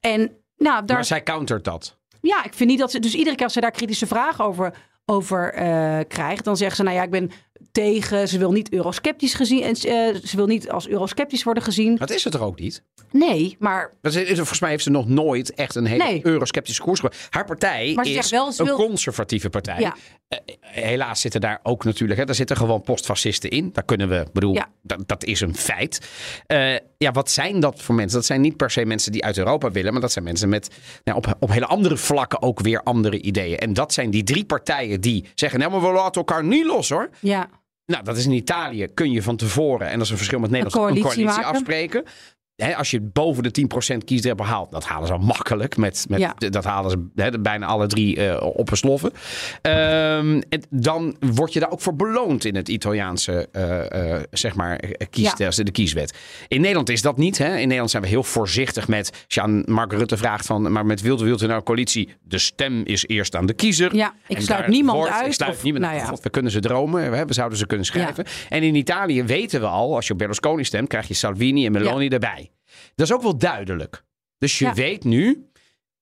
En nou, daar Maar zij countert dat. Ja, ik vind niet dat ze. Dus iedere keer als ze daar kritische vragen over, over eh, krijgt, dan zegt ze: Nou ja, ik ben tegen. Ze wil niet eurosceptisch gezien. En eh, ze wil niet als eurosceptisch worden gezien. Dat is het er ook niet. Nee, maar. Dat is, volgens mij heeft ze nog nooit echt een hele Nee. eurosceptische koers gehad. Haar partij Maar ze is wel, ze een wil- conservatieve partij. Ja. Eh, helaas zitten daar ook natuurlijk, hè, daar zitten gewoon postfascisten in. Daar kunnen we, bedoel, Ja. dat, dat is een feit. Eh, ja, wat zijn dat voor mensen? Dat zijn niet per se mensen die uit Europa willen, maar dat zijn mensen met nou, op, op hele andere vlakken ook weer andere ideeën. En dat zijn die drie partijen die zeggen, nou, maar we laten elkaar niet los hoor. Ja, Nou, dat is in Italië. Kun je van tevoren, en dat is een verschil met Nederland, een coalitie coalitie, maken. afspreken. Hè, als je boven de 10% kiesdrempel behaalt, dat halen ze al makkelijk. Met, met, Ja. Dat halen ze hè, bijna alle drie eh, op een sloffen. Ehm, en dan word je daar ook voor beloond in het Italiaanse eh, zeg maar, kiesstelsel, de kieswet. In Nederland is dat niet. Hè? In Nederland zijn we heel voorzichtig met. Als je aan Mark Rutte vraagt van, maar met wilt u, wilt u nou coalitie? De stem is eerst aan de kiezer. ja ik En sluit niemand wordt- uit. Ik sluit of- niemand nou ja. God, we kunnen ze dromen. hè, We zouden ze kunnen schrijven. En in Italië weten we al, als je op Berlusconi stemt, krijg je Salvini en Meloni erbij. Dat is ook wel duidelijk. Dus je Ja. weet nu,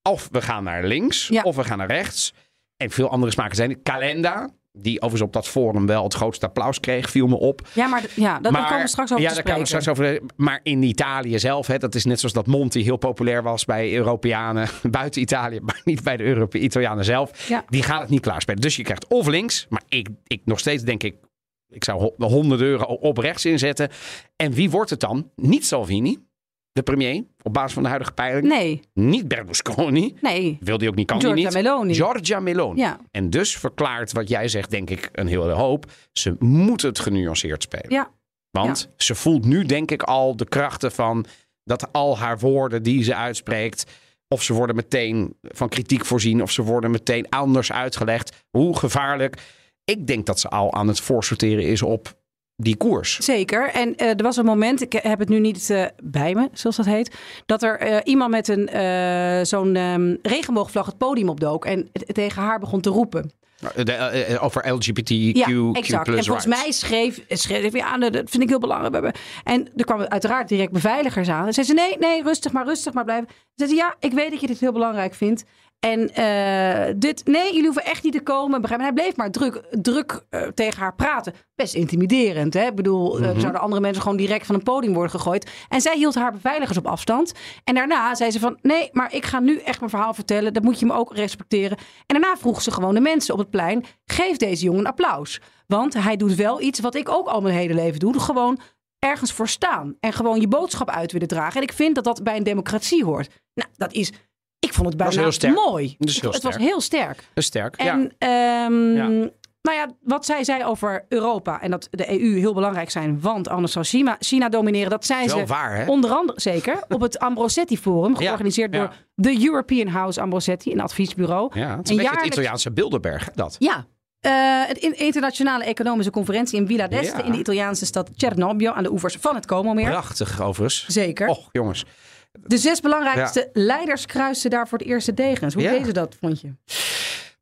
of we gaan naar links, Ja. of we gaan naar rechts. En veel andere smaken zijn. Calenda, die overigens op dat forum wel het grootste applaus kreeg, viel me op. Ja, maar ja, dat komen we straks over ja, daar komen we straks over. Maar in Italië zelf, hè, dat is net zoals dat Monti heel populair was bij Europeanen *laughs* buiten Italië, maar niet bij de Europe Italianen zelf. Ja. Die gaat het niet klaarspelen. Dus je krijgt of links, maar ik, ik nog steeds denk ik, ik zou ho- 100 euro op rechts inzetten. En wie wordt het dan? Niet Salvini. De premier, op basis van de huidige peiling. Nee, Niet Berlusconi. nee. Wil die ook niet, kan Giorgia niet. Meloni. Giorgia Meloni. Ja. En dus verklaart wat jij zegt, denk ik, een hele hoop. Ze moet het genuanceerd spelen. Ja. Want ze voelt nu, denk ik, al de krachten van dat al haar woorden die ze uitspreekt. Of ze worden meteen van kritiek voorzien, of ze worden meteen anders uitgelegd. Hoe gevaarlijk. Ik denk dat ze al aan het voorsorteren is op die koers. Zeker. En eh, er was een moment, ik heb het nu niet eh, bij me, zoals dat heet, dat er eh, iemand met een zo'n ehm, regenboogvlag het podium opdook en tegen haar begon te roepen. De, eh, over LGBTQ Ja, exact. En volgens mij schreef, schreef ja, dat dat vind ik heel belangrijk. En er kwamen uiteraard direct beveiligers aan. En zei ze, nee, nee, rustig maar, rustig maar blijven. Ze zei, ze, ja, ik weet dat je dit heel belangrijk vindt. En eh, dit, nee, jullie hoeven echt niet te komen. Begrijp hij bleef maar druk, druk eh, tegen haar praten. Best intimiderend. Hè? Ik bedoel, Mhm. zouden andere mensen gewoon direct van een podium worden gegooid. En zij hield haar beveiligers op afstand. En daarna zei ze van, nee, maar ik ga nu echt mijn verhaal vertellen. Dat moet je me ook respecteren. En daarna vroeg ze gewoon de mensen op het plein, geef deze jongen een applaus. Want hij doet wel iets wat ik ook al mijn hele leven doe. Gewoon ergens voor staan. En gewoon je boodschap uit willen dragen. En ik vind dat dat bij een democratie hoort. Nou, dat is... Ik vond het bijna heel mooi. Heel het was heel sterk. Is sterk. ja. En Ja. nou ja, wat zij zei over Europa en dat de EU heel belangrijk zijn, want anders zou China, China domineren. Dat zei Wel ze waar, hè? onder andere zeker op het Ambrosetti Forum, *laughs* georganiseerd ja. door de European House Ambrosetti, een adviesbureau. Ja, het is een En beetje het Italiaanse Bilderberg, dat. Ja. Eh, het in- internationale economische conferentie in Villa d'Este Ja. in de Italiaanse stad Cernobbio aan de oevers van het Como-meer. Prachtig, overigens. Zeker. Och, jongens. De zes belangrijkste leiders kruisten daar voor het eerste degens. Hoe deden ze dat, vond je?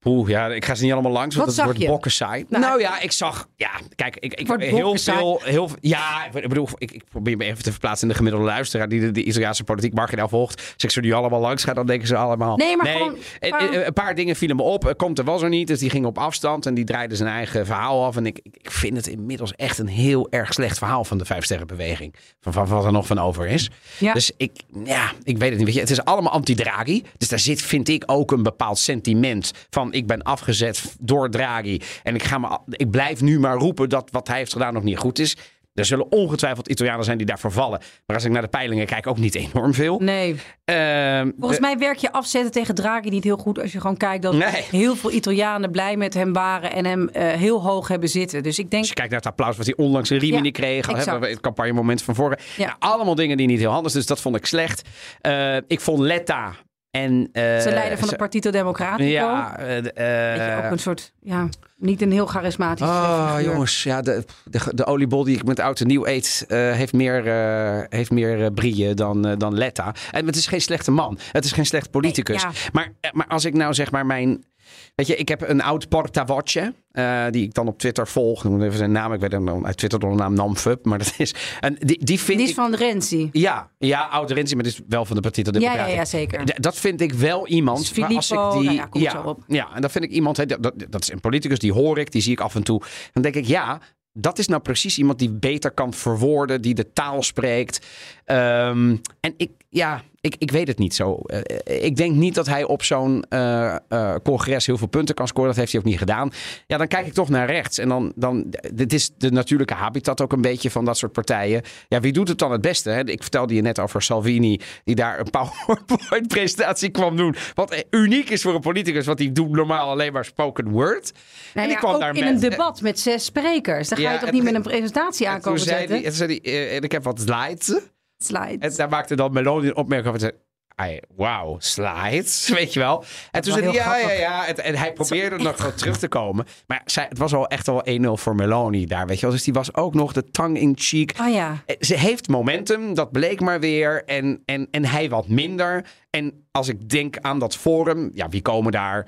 Oeh, ja, ik ga ze niet allemaal langs, want Wat het zag wordt je? bokken saai. Nou, Nou, ja, ik zag... Ja, kijk, ik, ik Wordt heel bokken saai. veel... Heel, ja, ik bedoel, ik, ik probeer me even te verplaatsen in de gemiddelde luisteraar... die de, de Italiaanse politiek marginaal volgt. Als ik ze nu allemaal langs ga, dan denken ze allemaal... Nee, maar gewoon- een, gewoon- een- paar dingen vielen me op. Komt er was er niet, dus die ging op afstand... en die draaide zijn eigen verhaal af. En ik, ik ik vind het inmiddels echt een heel erg slecht verhaal... van de Vijfsterrenbeweging. Van, van wat er nog van over is. Ja. Dus ik, ja, ik weet het niet. Weet je, het is allemaal anti-Draghi. Dus daar zit, vind ik, ook een bepaald sentiment van ik ben afgezet door Draghi. En ik, ga me, ik blijf nu maar roepen dat wat hij heeft gedaan nog niet goed is. Er zullen ongetwijfeld Italianen zijn die daarvoor vallen. Maar als ik naar de peilingen kijk, ook niet enorm veel. Nee. Ehm, Volgens mij werk je afzetten tegen Draghi niet heel goed als je gewoon kijkt dat Nee. heel veel Italianen blij met hem waren en hem eh, heel hoog hebben zitten. Dus ik denk, Als je kijkt naar het applaus wat hij onlangs in Rimini Ja, kreeg. we het campagnemoment van voren. Ja. Nou, allemaal dingen die niet heel handig zijn. Dus dat vond ik slecht. Eh, ik vond Letta en... eh, ze leider van de Partito Democratico. Ja, je, ook een soort, ja, niet een heel charismatisch Oh, figuur. jongens, ja, de, de, de oliebol die ik met oud en nieuw eet, heeft meer, heeft meer brieën dan, dan Letta. En het is geen slechte man. Het is geen slecht politicus. Nee, maar, maar als ik nou zeg maar mijn... Weet je, ik heb een oud portavoce, eh, die ik dan op Twitter volg. Ik moet even zijn naam, ik weet hem dan uit Twitter door de naam Namfup. Maar dat is... En die, die vind Die is ik... van Renzi. Ja, ja, oud Renzi, maar dit is wel van de Partito Ja, ja, Democratico. ja, zeker. Dat vind ik wel iemand. Dus maar als ik die, nou ja, komt ja, op. ja, en dat vind ik iemand. dat, dat is een politicus, die hoor ik, die zie ik af en toe. Dan denk ik, ja, dat is nou precies iemand die beter kan verwoorden, die de taal spreekt. Ehm, en ik, ja, ik, ik weet het niet zo. Eh, ik denk niet dat hij op zo'n eh, eh, congres heel veel punten kan scoren. Dat heeft hij ook niet gedaan. Ja, dan kijk ik toch naar rechts. En dan, dan, dit is de natuurlijke habitat ook een beetje van dat soort partijen. Ja, wie doet het dan het beste? Hè? Ik vertelde je net over Salvini, die daar een *laughs* PowerPoint-presentatie kwam doen. Wat eh, uniek is voor een politicus, want die doet normaal alleen maar spoken word. Nou en die ja, kwam ook daar in met- een debat met zes sprekers. Dan ga Ja, je toch niet met een presentatie En aankomen zetten? eh, en ik heb wat slides. Slide. En daar maakte dan Meloni een opmerking over. Ai, Wauw, slides, *laughs* weet je wel. En toen zei hij, ja, ja, ja. En, en hij probeerde nog wel terug te komen. Maar zij, het was al echt wel 1-0 voor Meloni daar, weet je wel. Dus die was ook nog de tongue in cheek. Oh ja. Eh, Ze heeft momentum, dat bleek maar weer. En, en, en hij wat minder. En als ik denk aan dat forum, ja, wie komen daar?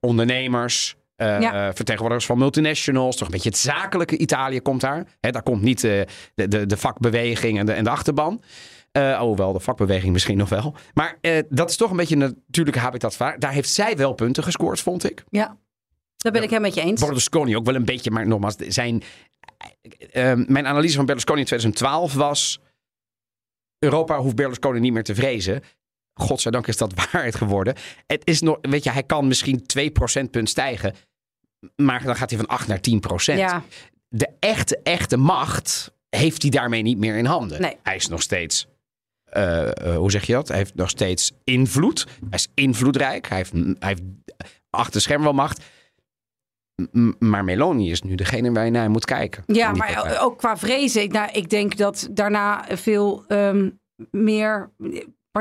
Ondernemers, eh, Ja. eh, vertegenwoordigers van multinationals. Toch een beetje het zakelijke Italië komt daar. Hè, daar komt niet eh, de, de, de vakbeweging en de, en de achterban. Eh, oh, wel, de vakbeweging misschien nog wel. Maar dat is toch een beetje een natuurlijke habitat. Daar heeft zij wel punten gescoord, vond ik. Ja. Dat ben ik helemaal met je eens. Berlusconi ook wel een beetje, maar nogmaals, zijn, mijn analyse van Berlusconi in 2012 was: Europa hoeft Berlusconi niet meer te vrezen. Godzijdank is dat *laughs* waarheid geworden. Het is nog, weet je, hij kan misschien 2 procentpunt stijgen, maar dan gaat hij van 8 naar 10 procent. Ja. De echte, echte macht heeft hij daarmee niet meer in handen. Nee. Hij is nog steeds eh, eh, hoe zeg je dat? Hij heeft nog steeds invloed. Hij is invloedrijk. Hij heeft, hij heeft achter de scherm wel macht. M- maar Meloni is nu degene waar je naar moet kijken. Ja, maar partij. ook qua vrezen. Ik, nou, ik denk dat daarna veel ehm, meer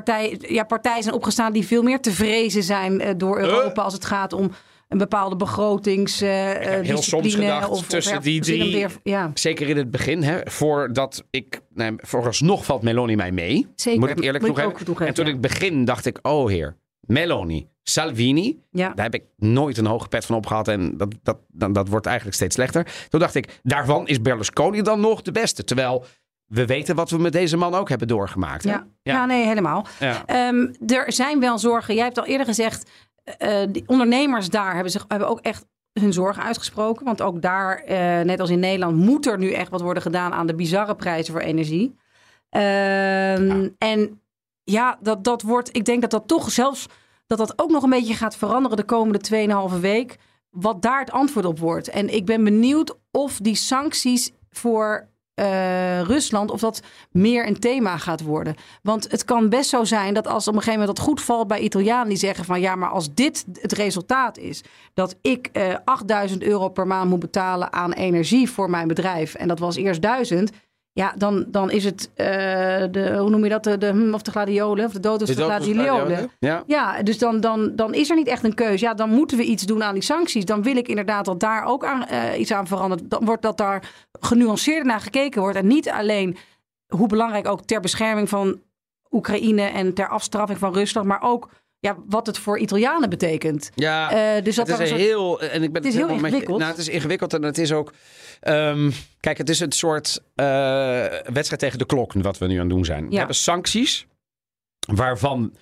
partij, ja, partijen zijn opgestaan die veel meer te vrezen zijn eh, door Europa als het gaat om een bepaalde begrotings eh heb heel discipline soms gedacht, of, of tussen die drie- weer- ja, Zeker in het begin, hè, voordat ik. Nee, vooralsnog valt Meloni mij mee. zeker. Moet ik eerlijk Moet ik toegeven. ook toegeven, En toen ja. ik begin, dacht ik: oh heer, Meloni, Salvini. ja. Daar heb ik nooit een hoge pet van opgehad. En dat, dat, dat, dat wordt eigenlijk steeds slechter. Toen dacht ik: daarvan is Berlusconi dan nog de beste. Terwijl we weten wat we met deze man ook hebben doorgemaakt. Hè? Ja. Ja. nee, helemaal. Ja. Ehm, er zijn wel zorgen. Jij hebt al eerder gezegd, eh die ondernemers daar hebben, zich, hebben ook echt hun zorgen uitgesproken. Want ook daar, eh, net als in Nederland, moet er nu echt wat worden gedaan aan de bizarre prijzen voor energie. Ehm, En ja, dat, dat wordt, ik denk dat dat toch zelfs, dat dat ook nog een beetje gaat veranderen de komende 2,5 week. Wat daar het antwoord op wordt. En ik ben benieuwd of die sancties voor eh, Rusland, of dat meer een thema gaat worden. Want het kan best zo zijn dat als op een gegeven moment dat goed valt bij Italianen die zeggen van ja, maar als dit het resultaat is, dat ik eh 8000 euro per maand moet betalen aan energie voor mijn bedrijf en dat was eerst 1000. Ja, dan, dan is het, eh, de, hoe noem je dat, de, de, hm, of de gladiolen, of de dood of de gladiolen. Ja. Ja, dus dan, dan, dan is er niet echt een keuze. Ja, dan moeten we iets doen aan die sancties. Dan wil ik inderdaad dat daar ook aan, eh, iets aan verandert. Dan wordt dat daar genuanceerder naar gekeken wordt. En niet alleen hoe belangrijk ook ter bescherming van Oekraïne en ter afstraffing van Rusland, maar ook ja, wat het voor Italianen betekent. Ja. Eh, dus dat het is soort- heel. En ik ben Het is heel ingewikkeld. nou, het is ingewikkeld en het is ook. ehm, kijk, het is een soort eh, wedstrijd tegen de klok wat we nu aan het doen zijn. We hebben sancties waarvan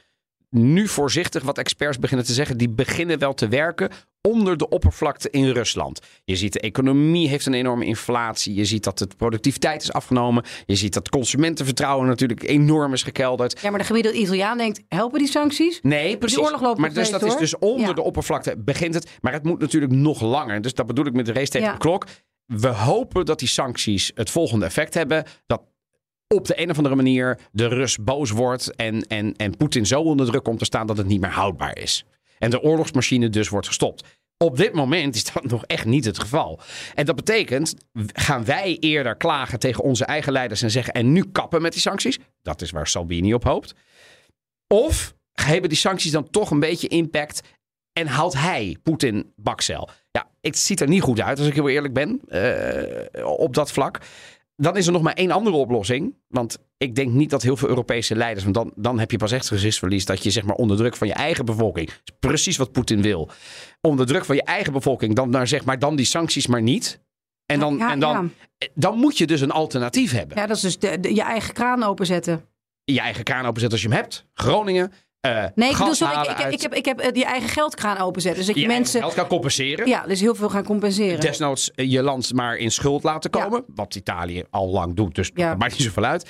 nu voorzichtig wat experts beginnen te zeggen, die beginnen wel te werken onder de oppervlakte in Rusland. Je ziet de economie heeft een enorme inflatie. Je ziet dat de productiviteit is afgenomen. Je ziet dat consumentenvertrouwen natuurlijk enorm is gekelderd. Ja, maar de gemiddelde Italiaan denkt, helpen die sancties? Nee, precies. oorlog loopt maar dus dat is dus onder Ja. de oppervlakte begint het. Maar het moet natuurlijk nog langer. Dus dat bedoel ik met de race tegen Ja. de klok. We hopen dat die sancties het volgende effect hebben. Dat op de een of andere manier de Rus boos wordt. En, en, en Poetin zo onder druk komt te staan dat het niet meer houdbaar is. En de oorlogsmachine dus wordt gestopt. Op dit moment is dat *laughs* nog echt niet het geval. En dat betekent, gaan wij eerder klagen tegen onze eigen leiders en zeggen en nu kappen met die sancties? Dat is waar Salvini op hoopt. Of hebben die sancties dan toch een beetje impact en haalt hij Poetin bakcel? Ja, het ziet er niet goed uit als ik heel eerlijk ben eh, op dat vlak. Dan is er nog maar één andere oplossing. Want ik denk niet dat heel veel Europese leiders. Want dan, dan heb je pas echt gezichtsverlies. Dat je zeg maar onder druk van je eigen bevolking. Is precies wat Poetin wil. Onder druk van je eigen bevolking. Dan, naar, zeg maar, dan die sancties maar niet. En dan, Ja, en dan, dan moet je dus een alternatief hebben. Ja, dat is dus de, de- je eigen kraan openzetten. Je eigen kraan openzetten als je hem hebt. Groningen. Eh Nee, ik bedoel, sorry, ik, ik, heb, uit ik, heb, ik heb eh, die eigen geldkraan openzetten. Dus dat je, je mensen geld kan compenseren. ja, dus heel veel gaan compenseren. Desnoods eh, je land maar in schuld laten komen. Wat Italië al lang doet, dus Ja. dat maakt niet zoveel uit.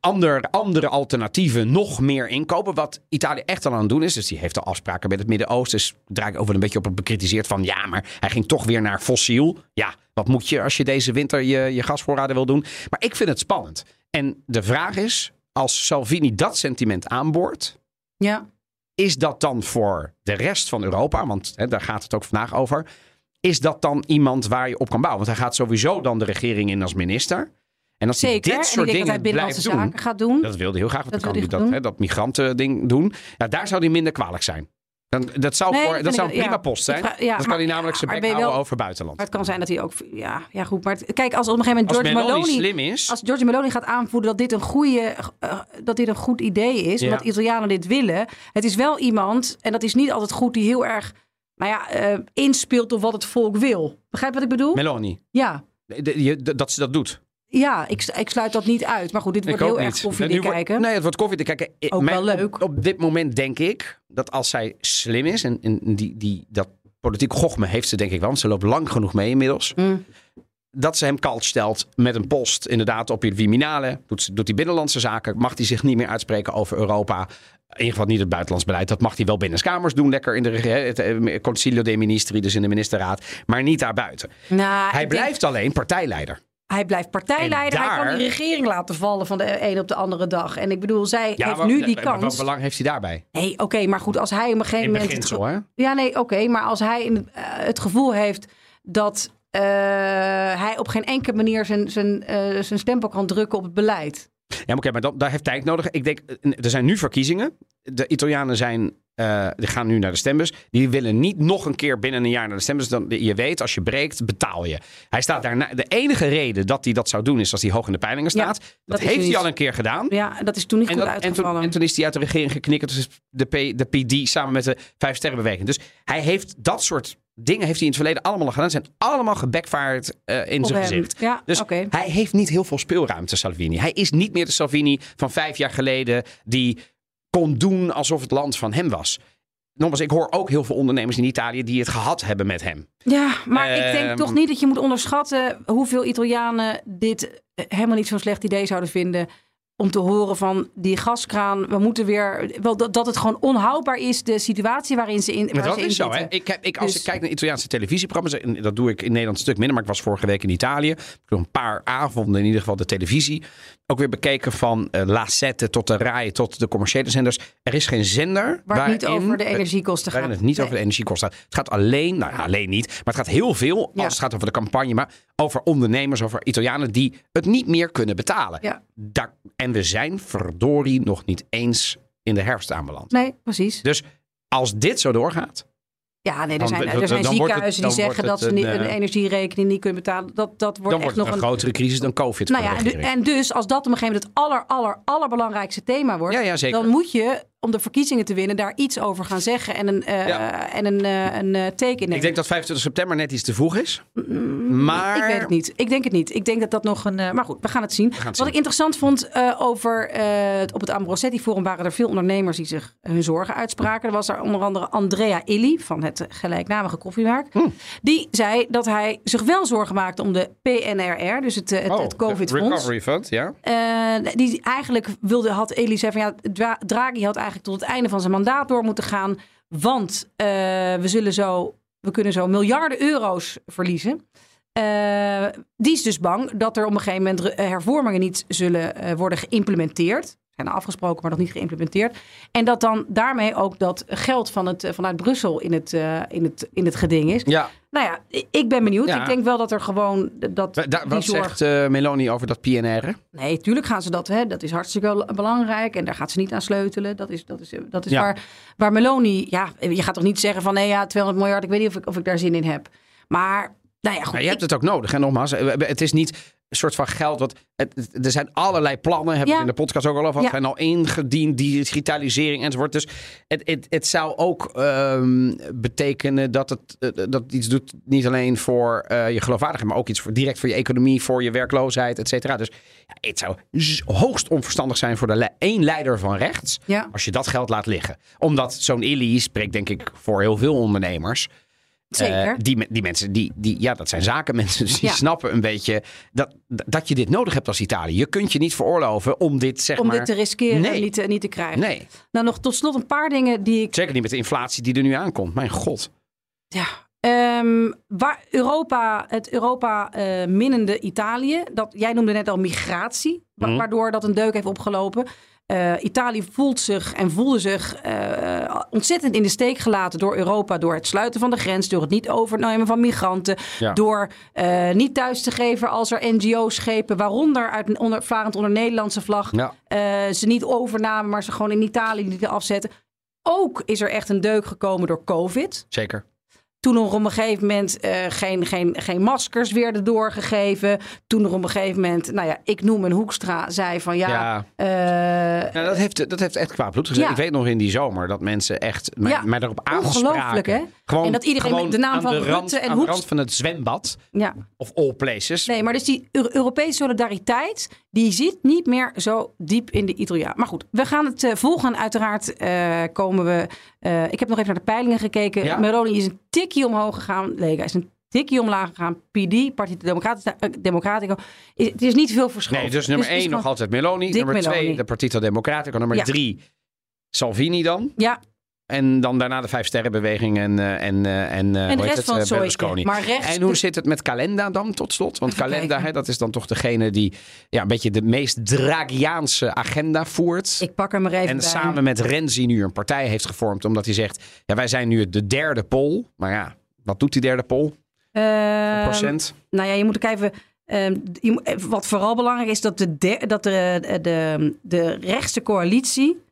Ander, andere alternatieven nog meer inkopen. Wat Italië echt al aan het doen is. Dus die heeft al afspraken met het Midden-Oosten. Dus draai ik over een beetje op het bekritiseerd van... ja, maar hij ging toch weer naar fossiel. Ja, wat moet je als je deze winter je, je gasvoorraden wil doen? Maar ik vind het spannend. En de vraag is, als Salvini dat sentiment aanboort... Ja. Is dat dan voor de rest van Europa, want hè, daar gaat het ook vandaag over. Is dat dan iemand waar je op kan bouwen? Want hij gaat sowieso dan de regering in als minister. En als Zeker. hij dit soort dat dingen binnenlandse blijft doen, zaken gaat doen. dat wilde hij heel graag, want Dat dan kan hij dat, doen. hè, dat migrantending doen. Ja, daar zou hij minder kwalijk zijn. Dan, dat zou, Nee, voor, dat ik- zou een prima ja. post zijn. Vraag- ja, dan kan hij namelijk zijn bek houden wel- over buitenland. Maar het kan zijn dat hij ook... Ja, ja goed. Maar het- kijk, als op een gegeven moment George Meloni, Meloni... slim is, Als George Meloni gaat aanvoeren dat dit een goede, eh, dat dit een goed idee is, omdat Italianen dit willen. Het is wel iemand, en dat is niet altijd goed, die heel erg, nou ja, eh, inspeelt op wat het volk wil. Begrijp wat ik bedoel? Meloni, ja. de- de- je- de- dat ze dat doet. Ja, ik, ik sluit dat niet uit. Maar goed, dit wordt ik heel erg koffie kijken. Nee, het wordt koffie te kijken. I- Ook mijn- wel leuk. Op, op dit moment denk ik dat als zij slim is... en, en die, die, dat politiek gochme heeft ze denk ik wel... want ze loopt lang genoeg mee inmiddels... Mm. dat ze hem kalt stelt met een post inderdaad op je Viminale. Doet, doet hij binnenlandse zaken. Mag hij zich niet meer uitspreken over Europa. In ieder geval niet het buitenlands beleid. Dat mag hij wel binnenkamers doen. Lekker in de het eh, Concilio dei Ministri, dus in de ministerraad. Maar niet daarbuiten. Nou, Hij denk- blijft alleen partijleider. Hij blijft partijleider. Hij kan die regering laten vallen van de een op de andere dag. En ik bedoel, zij heeft maar- nu die maar Wat kans. belang heeft hij daarbij? Nee, oké, maar goed, als hij op een gegeven In moment... beginsel, hè? Ja, nee, oké. maar als hij in het, het gevoel heeft dat eh, hij op geen enkele manier zijn, zijn, eh, zijn stempel kan drukken op het beleid. Ja, maar oké, maar dat, daar heeft tijd nodig. Ik denk, er zijn nu verkiezingen. De Italianen zijn, eh, die gaan nu naar de stembus. Die willen niet nog een keer binnen een jaar naar de stembus. Dan, je weet, als je breekt, betaal je. Hij staat daarna. De enige reden dat hij dat zou doen, is als hij hoog in de peilingen Ja, staat. dat heeft hij al een keer gedaan. Ja, dat is toen niet En, goed dat, en, toen, uitgevallen. en toen is hij uit de regering geknikkerd. Dus de, P, de PD samen met de Vijf Sterrenbeweging. Dus hij heeft dat soort dingen heeft hij in het verleden allemaal al gedaan. Zijn allemaal gebackfired eh, in Op zijn hem. gezicht. Ja, Dus hij heeft niet heel veel speelruimte, Salvini. Hij is niet meer de Salvini van vijf jaar geleden die kon doen alsof het land van hem was. Nogmaals, ik hoor ook heel veel ondernemers in Italië die het gehad hebben met hem. Ja, maar ik Ehm, denk toch niet dat je moet onderschatten hoeveel Italianen dit eh, helemaal niet zo'n slecht idee zouden vinden. Om te horen van die gaskraan, we moeten weer. Wel, dat, dat het gewoon onhoudbaar is, de situatie waarin ze in. Maar dat is zo, hè? Ik heb, ik, als Dus- ik kijk naar Italiaanse televisieprogramma's, en dat doe ik in Nederland een stuk minder, maar ik was vorige week in Italië. Ik heb een paar avonden in ieder geval de televisie. Ook weer bekeken van eh La Sette tot de RAI tot de commerciële zenders. Er is geen zender Waar het niet over de energiekosten gaat. Waarin het niet Nee. over de energiekosten gaat. Het gaat alleen, nou ja, alleen niet, maar het gaat heel veel, Ja. als het gaat over de campagne, maar over ondernemers, over Italianen die het niet meer kunnen betalen. Ja. Daar, en we zijn verdorie nog niet eens in de herfst aanbeland. Nee, precies. Dus als dit zo doorgaat, Ja, nee, er zijn, er zijn het- ziekenhuizen die zeggen dat ze een, een eh, energierekening niet kunnen betalen. Dat, dat wordt dan echt wordt nog een een. grotere crisis dan COVID Nou ja, en, en dus als dat op een gegeven moment het aller, aller, allerbelangrijkste thema wordt, Ja, ja, zeker. dan moet je om de verkiezingen te winnen daar iets over gaan zeggen en een, Ja. en een, eh, een eh, teken nemen. Ik denk dat 25 september net iets te vroeg is. Maar Ik weet het niet. Ik denk het niet. Ik denk dat dat nog een. maar goed, we gaan het zien. gaan het Wat zien. ik interessant vond over. op het Ambrosetti Forum waren er veel ondernemers die zich hun zorgen uitspraken. Er was daar onder andere Andrea Illy van het gelijknamige koffiemerk. Hm. Die zei dat hij zich wel zorgen maakte om de PNRR, dus het, het, Oh, het COVID-fonds. Recovery Fund, ja. Die eigenlijk wilde, had Elie zei van ja, Dra- Draghi had eigenlijk tot het einde van zijn mandaat door moeten gaan. Want eh, we zullen zo, we kunnen zo miljarden euro's verliezen. Eh, die is dus bang dat er op een gegeven moment hervormingen niet zullen eh, worden geïmplementeerd. Zijn afgesproken, maar nog niet geïmplementeerd. En dat dan daarmee ook dat geld van het, eh, vanuit Brussel in het, eh, in, het, in het geding is. Ja, Nou ja, ik ben benieuwd. Ja. Ik denk wel dat er gewoon dat da- wat zorg... zegt eh, Meloni over dat PNR? Nee, tuurlijk gaan ze dat. Hè. Dat is hartstikke belangrijk. En daar gaat ze niet aan sleutelen. Dat is, dat is, dat is Ja. waar, waar Meloni... Ja, je gaat toch niet zeggen van... Nee, ja, 200 miljard. Ik weet niet of ik, of ik daar zin in heb. Maar, nou ja, goed. Maar je ik- hebt het ook nodig. En nogmaals, het is niet soort van geld. Wat, het, er zijn allerlei plannen, hebben we Ja. in de podcast ook al over. Ja. zijn al ingediend, digitalisering enzovoort. Dus het, het, het zou ook ehm, betekenen dat het, eh, dat iets doet. Niet alleen voor eh, je geloofwaardigheid, maar ook iets voor, direct voor je economie, voor je werkloosheid, et cetera. Dus ja, het zou hoogst onverstandig zijn voor de le- één leider van rechts. Als je dat geld laat liggen. Omdat zo'n Illy spreekt denk ik voor heel veel ondernemers. Zeker. Eh, die, me- die mensen, die, die, ja, dat zijn zakenmensen. *laughs* Dus die Ja. snappen een beetje dat, dat je dit nodig hebt als Italië. Je kunt je niet veroorloven om dit, zeg om maar... dit te riskeren Nee. en niet te, niet te krijgen. Nee, Nou, nog tot slot een paar dingen die ik... zeker niet met de inflatie die er nu aankomt. Mijn god. Ja, ehm, waar Europa, het Europa eh, minnende Italië, dat, jij noemde net al migratie, wa- Mhm. waardoor dat een deuk heeft opgelopen. Eh, Italië voelt zich en voelde zich eh, ontzettend in de steek gelaten door Europa. Door het sluiten van de grens, door het niet overnemen van migranten. Ja. Door eh, niet thuis te geven als er NGO-schepen, waaronder uit onder, varend onder Nederlandse vlag, Ja. ze niet overnamen, maar ze gewoon in Italië lieten afzetten. Ook is er echt een deuk gekomen door COVID. Zeker. Toen er op een gegeven moment eh, geen, geen, geen maskers werden doorgegeven. Toen er op een gegeven moment, nou ja, ik noem een Hoekstra, zei van ja. Ja. eh, Nou, dat, heeft, dat heeft echt kwaad bloed gezet. Ja. Ik weet nog in die zomer dat mensen echt mij, Ja, mij daarop ongelooflijk, aanspraken. hè? Gewoon, En dat iedereen de naam van de Rutte rand, en aan de rand van het zwembad. ja. Of all places. Nee, maar dus die Eu- Europese solidariteit, die zit niet meer zo diep in de Italiaan. Maar goed, we gaan het eh, volgen. En Uiteraard komen we... ik heb nog even naar de peilingen gekeken. Ja. Meloni is een tikje omhoog gegaan. Lega is een tikje omlaag gegaan. PD, Partito Democratico, eh, Democratico. Is, het is niet veel verschoven. Nee, dus nummer is 1 nog altijd Meloni. Nummer 2 Meloni. de Partito Democratico. Nummer Ja. 3 Salvini dan. Ja, En dan daarna de Vijf Sterrenbeweging en, eh, en, eh, en, En de rest het, van eh, zooitje. Berlusconi. Maar rechts... En hoe zit het met Calenda dan tot slot? Want Calenda, kijken. hè, dat is dan toch degene die ja, een beetje de meest Dragiaanse agenda voert. Ik pak hem er even en bij. samen met Renzi nu een partij heeft gevormd. Omdat hij zegt, ja, wij zijn nu de derde pol. Maar ja, wat doet die derde pol? Ehm, Procent? Nou ja, je moet ook even. ehm, je eh, wat vooral belangrijk is dat de, der- dat de, de, de, de rechtse coalitie.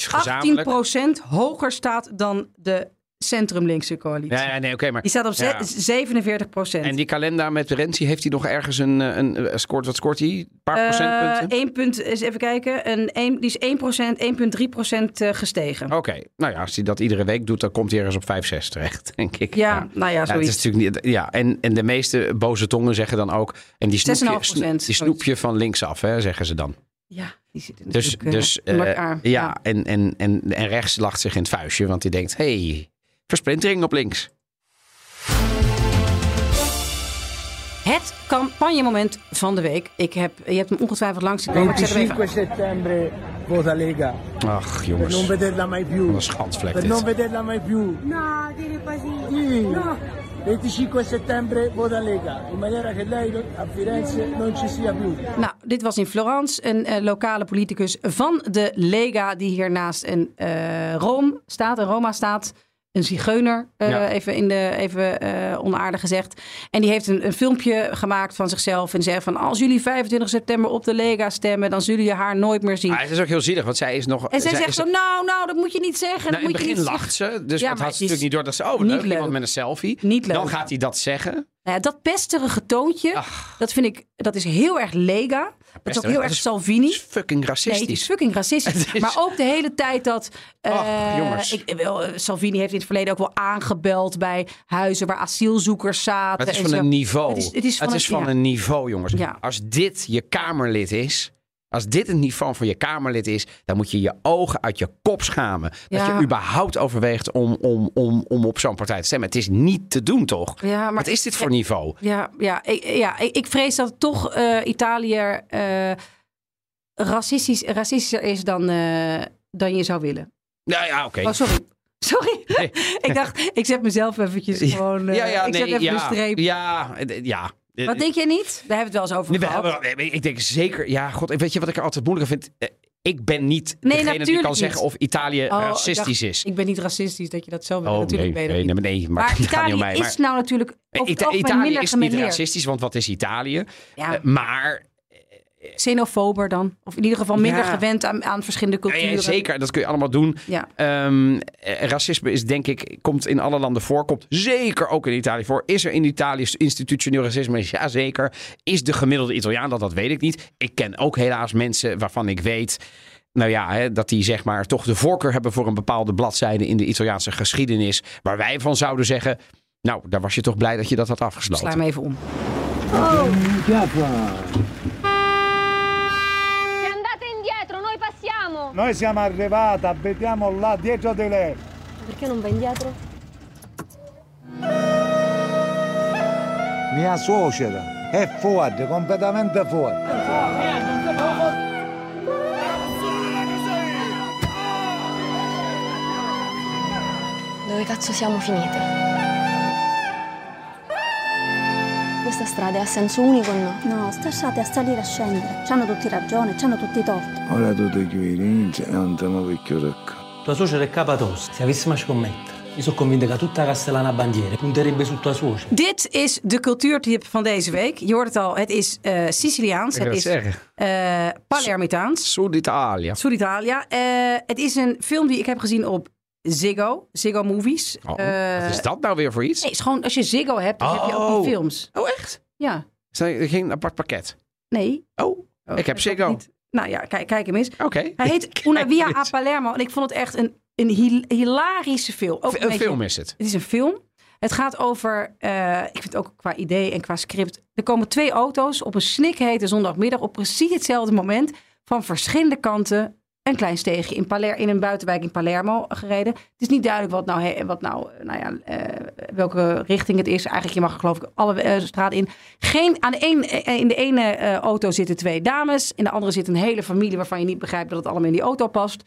18% hoger staat dan de centrum-linkse coalitie. Ja, ja, nee, oké, maar... Die staat op ze- Ja. 47%. En die kalender met Renzi, heeft hij nog ergens een, eh, een, een scoort, wat scoort hij? Een paar Eh, procentpunten? 1 punt, eens even kijken. Een, een, die is 1%, 1,3% eh, gestegen. Oké, nou ja, als hij dat iedere week doet, dan komt hij ergens op 5, 6 terecht, *laughs* denk ik. ja, nou ja, zoiets. is natuurlijk niet, ja, en, en de meeste boze tongen zeggen dan ook. En die snoepje, 6,5%, sno- die snoepje van linksaf, hè, zeggen ze dan. Ja, die zitten Dus, dus eh, in eh, elkaar. ja, En, en, en, en rechts lacht zich in het vuistje, want die denkt: hey, versplintering op links. Het campagnemoment van de week. Ik heb, je hebt hem ongetwijfeld langs gekomen. maar Ik zet hem even 25 settembre vota Lega Ach, jongens. non vederla mai più. Wat een schandvlek dit. non vederla mai più. No, dire così. Sì. No. 25 settembre vota Lega, in maniera che lei a Firenze non ci sia più. Nou, dit was in Florence, een eh, lokale politicus van de Lega, die hier naast een eh Rome staat, een Roma staat. Een zigeuner, Ja. even, in de, even eh, onaardig gezegd. En die heeft een, een filmpje gemaakt van zichzelf. En zegt van, als jullie 25 september op de Lega stemmen, dan zullen je haar nooit meer zien. Ah, het is ook heel zielig, want zij is nog. en zij zegt zo, nou, nou, dat moet je niet zeggen. nou, dat in het moet je begin niet lacht ze, dus Ja, dat had ze het natuurlijk niet door dat ze. Oh, leuk, leuk. iemand met een selfie. Niet leuk. Dan gaat hij dat zeggen. Nou ja, dat pesterige toontje, Ach. dat vind ik, dat is heel erg Lega. Dat is ook heel erg Salvini. Het is fucking Nee, racistisch. het is fucking racistisch. *laughs* Het is- Maar ook de hele tijd dat... eh, jongens. ik, wel, eh, Salvini heeft in het verleden ook wel aangebeld bij huizen waar asielzoekers zaten. Het is en van zo. een niveau. Het is, het is van, een, ja. een niveau, jongens. Ja. Als dit je Kamerlid is. Als dit het niveau van je Kamerlid is, dan moet je je ogen uit je kop schamen. Dat je überhaupt overweegt om, om, om, om op zo'n partij te stemmen. Het is niet te doen, toch? Ja, maar- Wat is dit voor niveau? Ja, ja, ik, ja ik, vrees dat toch eh, Italië eh, racistisch, racistischer is dan, eh, dan je zou willen. Ja, ja, oké. Oh, sorry. *laughs* Sorry. Nee. *laughs* ik dacht, ik zet mezelf eventjes gewoon... ja, ja, ik nee, zet even ja, een streep. Ja, ja. Wat denk jij niet? Daar hebben we het wel eens over Nee, we gehad. hebben, ik denk zeker. Ja, god, weet je wat ik er altijd moeilijker vind? Eh, Ik ben niet Nee, degene die kan zeggen of Italië Oh, ik racistisch dacht, is. Ik ben niet racistisch dat je dat zo wil. Oh natuurlijk nee, nee, nee, nee, maar Maar *laughs* Italië mij. is Maar nou natuurlijk Ita- Italië is niet racistisch, want wat is Italië? Ja, Eh, maar xenofober dan. Of in ieder geval minder Ja. gewend aan, aan verschillende culturen. ja, zeker, dat kun je allemaal doen. Ja. Ehm, eh, racisme is denk ik, komt in alle landen voor. Komt zeker ook in Italië voor. Is er in Italië institutioneel racisme? Ja, zeker. Is de gemiddelde Italiaan dat? Dat weet ik niet. Ik ken ook helaas mensen waarvan ik weet... Nou ja, hè, dat die zeg maar toch de voorkeur hebben voor een bepaalde bladzijde in de Italiaanse geschiedenis. Waar wij van zouden zeggen, nou, daar was je toch blij dat je dat had afgesloten. Sla hem even om. Se Noi siamo arrivati, abitiamo là dietro di lei. Perché non va indietro? Mia suocera è fuori, completamente fuori. Dove cazzo siamo finite? Questa strada ha senso unico o no? No, stasciate a salire e a scendere. C'hanno tutti ragione, c'hanno tutti i torti. Ora tu ti chiudi e andiamo vecchio racca. Tua suocera è capatosta. Se avessimo a scommettere, io sono convinto che tutta Castellana Bandiere punterebbe su tua suocera. Dit is de cultuurtip van deze week. Je hoort het al, het is eh, Siciliaans. Ik Het is eh Palermitaans. Sud Italia. Sud-Italia. Eh, het is een film die ik heb gezien op Ziggo. Ziggo Movies. Oh, Eh, wat is dat nou weer voor iets? Nee, het is gewoon als je Ziggo hebt, dan heb je ook Oh. die films. Oh, echt? Ja. Is dat geen apart pakket? Nee. Oh, Oh, ik heb Ziggo. Nou ja, kijk, kijk hem eens. Oké. Hij heet *laughs* Una Via a Palermo. En ik vond het echt een, een hil- hilarische film. Ook Een beetje- film is het. Het is een film. Het gaat over, eh, ik vind het ook qua idee en qua script. Er komen twee auto's op een snikhete zondagmiddag op precies hetzelfde moment van verschillende kanten een klein steegje in, Paler in een buitenwijk in Palermo gereden. Het is niet duidelijk wat nou, wat nou, nou ja, eh, welke richting het is. Eigenlijk, je mag geloof ik alle eh, straten in. Geen, aan een, eh, in de ene auto zitten twee dames. In de andere zit een hele familie waarvan je niet begrijpt dat het allemaal in die auto past.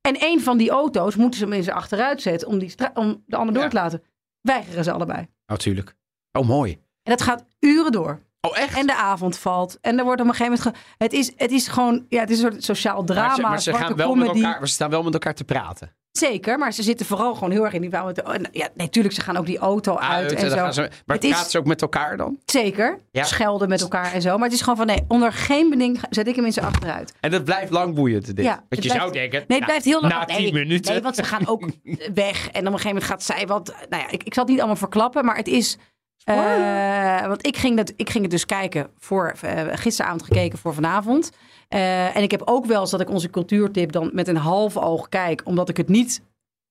En een van die auto's moeten ze hem in zijn achteruit zetten om, die om de ander door Ja. te laten. Weigeren ze allebei. Natuurlijk. Oh, mooi. En dat gaat uren door. Oh, echt? En de avond valt. En er wordt op een gegeven moment... ge- het, is, het is gewoon... Ja, het is een soort sociaal drama. maar ze, maar ze zwarte gaan wel met elkaar, maar ze staan wel met elkaar te praten. Zeker, maar ze zitten vooral gewoon heel erg in die... en Ja, natuurlijk, ze gaan ook die auto uit, en zo. ze, maar Het is- praten ze ook met elkaar dan? Zeker. Ja. Schelden met elkaar en zo. Maar het is gewoon van nee, onder geen beding zet ik hem in zijn achteruit. En dat blijft lang boeiend, dit. Ja, Want je blijft- zou denken, Nee, het nou, blijft heel lang. na nee, tien minuten. Nee, want ze gaan ook *laughs* weg. En op een gegeven moment gaat zij wat... Nou ja, ik, ik zal het niet allemaal verklappen, maar het is... eh, want ik ging, dat, ik ging het dus kijken voor... eh, gisteravond gekeken voor vanavond. Eh, en ik heb ook wel eens dat ik onze cultuurtip dan met een half oog kijk. Omdat ik het niet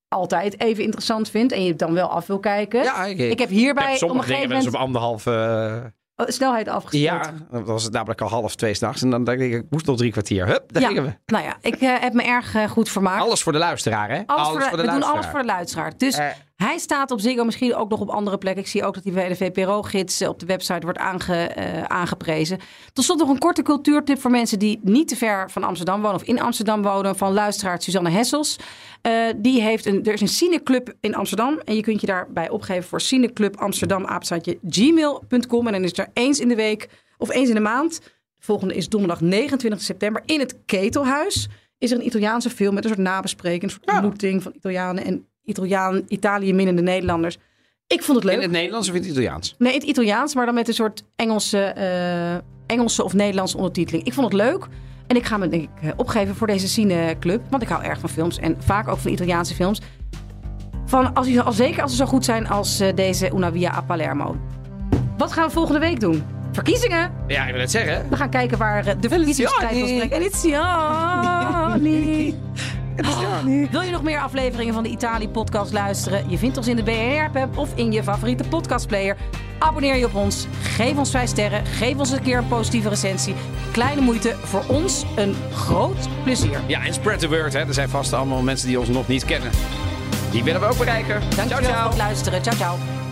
altijd even interessant vind. En je het dan wel af wil kijken. Ja, ik, ik heb hierbij ik heb op sommige dingen op moment anderhalve... eh, oh, snelheid afgesteld. ja, dan was het namelijk al half twee s'nachts. En dan dacht ik, ik moest nog drie kwartier. Hup, daar Ja. gingen we. Nou ja, ik heb me erg goed vermaakt. Alles voor de luisteraar, hè? Alles voor de, we doen luisteraar. alles voor de luisteraar. Dus. Hij staat op Ziggo misschien ook nog op andere plekken. Ik zie ook dat hij bij de VPRO-gids eh, op de website wordt aange, eh, aangeprezen. Tot slot nog een korte cultuurtip voor mensen die niet te ver van Amsterdam wonen of in Amsterdam wonen. Van luisteraar Suzanne Hessels. Eh, die heeft een, er is een cineclub in Amsterdam. En je kunt je daarbij opgeven voor cineclub Amsterdam gmail.com. En dan is er eens in de week of eens in de maand. De volgende is donderdag 29 september in het Ketelhuis. Is er een Italiaanse film met een soort nabespreking, een soort ontmoeting van Italianen en Italiaan, Italië minnende Nederlanders. Ik vond het leuk. In het Nederlands of in het Italiaans? Nee, in het Italiaans, maar dan met een soort Engelse, eh, Engelse of Nederlandse ondertiteling. Ik vond het leuk. En ik ga me denk ik eh, opgeven voor deze cineclub. Want ik hou erg van films en vaak ook van Italiaanse films. Van als, al zeker als ze zo goed zijn als eh, deze Una Via a Palermo. Wat gaan we volgende week doen? Verkiezingen! Ja, ik wil het zeggen. We gaan kijken waar de verkiezingsstrijd *laughs* Eliziani. Wil je nog meer afleveringen van de Italië-podcast luisteren? Je vindt ons in de BNR-app of in je favoriete podcastplayer. Abonneer je op ons, geef ons 5 sterren, geef ons een keer een positieve recensie. Kleine moeite, voor ons een groot plezier. Ja, en spread the word, hè. Er zijn vast allemaal mensen die ons nog niet kennen. Die willen we ook bereiken. Dankjewel ciao, ciao. voor het luisteren. Ciao, ciao.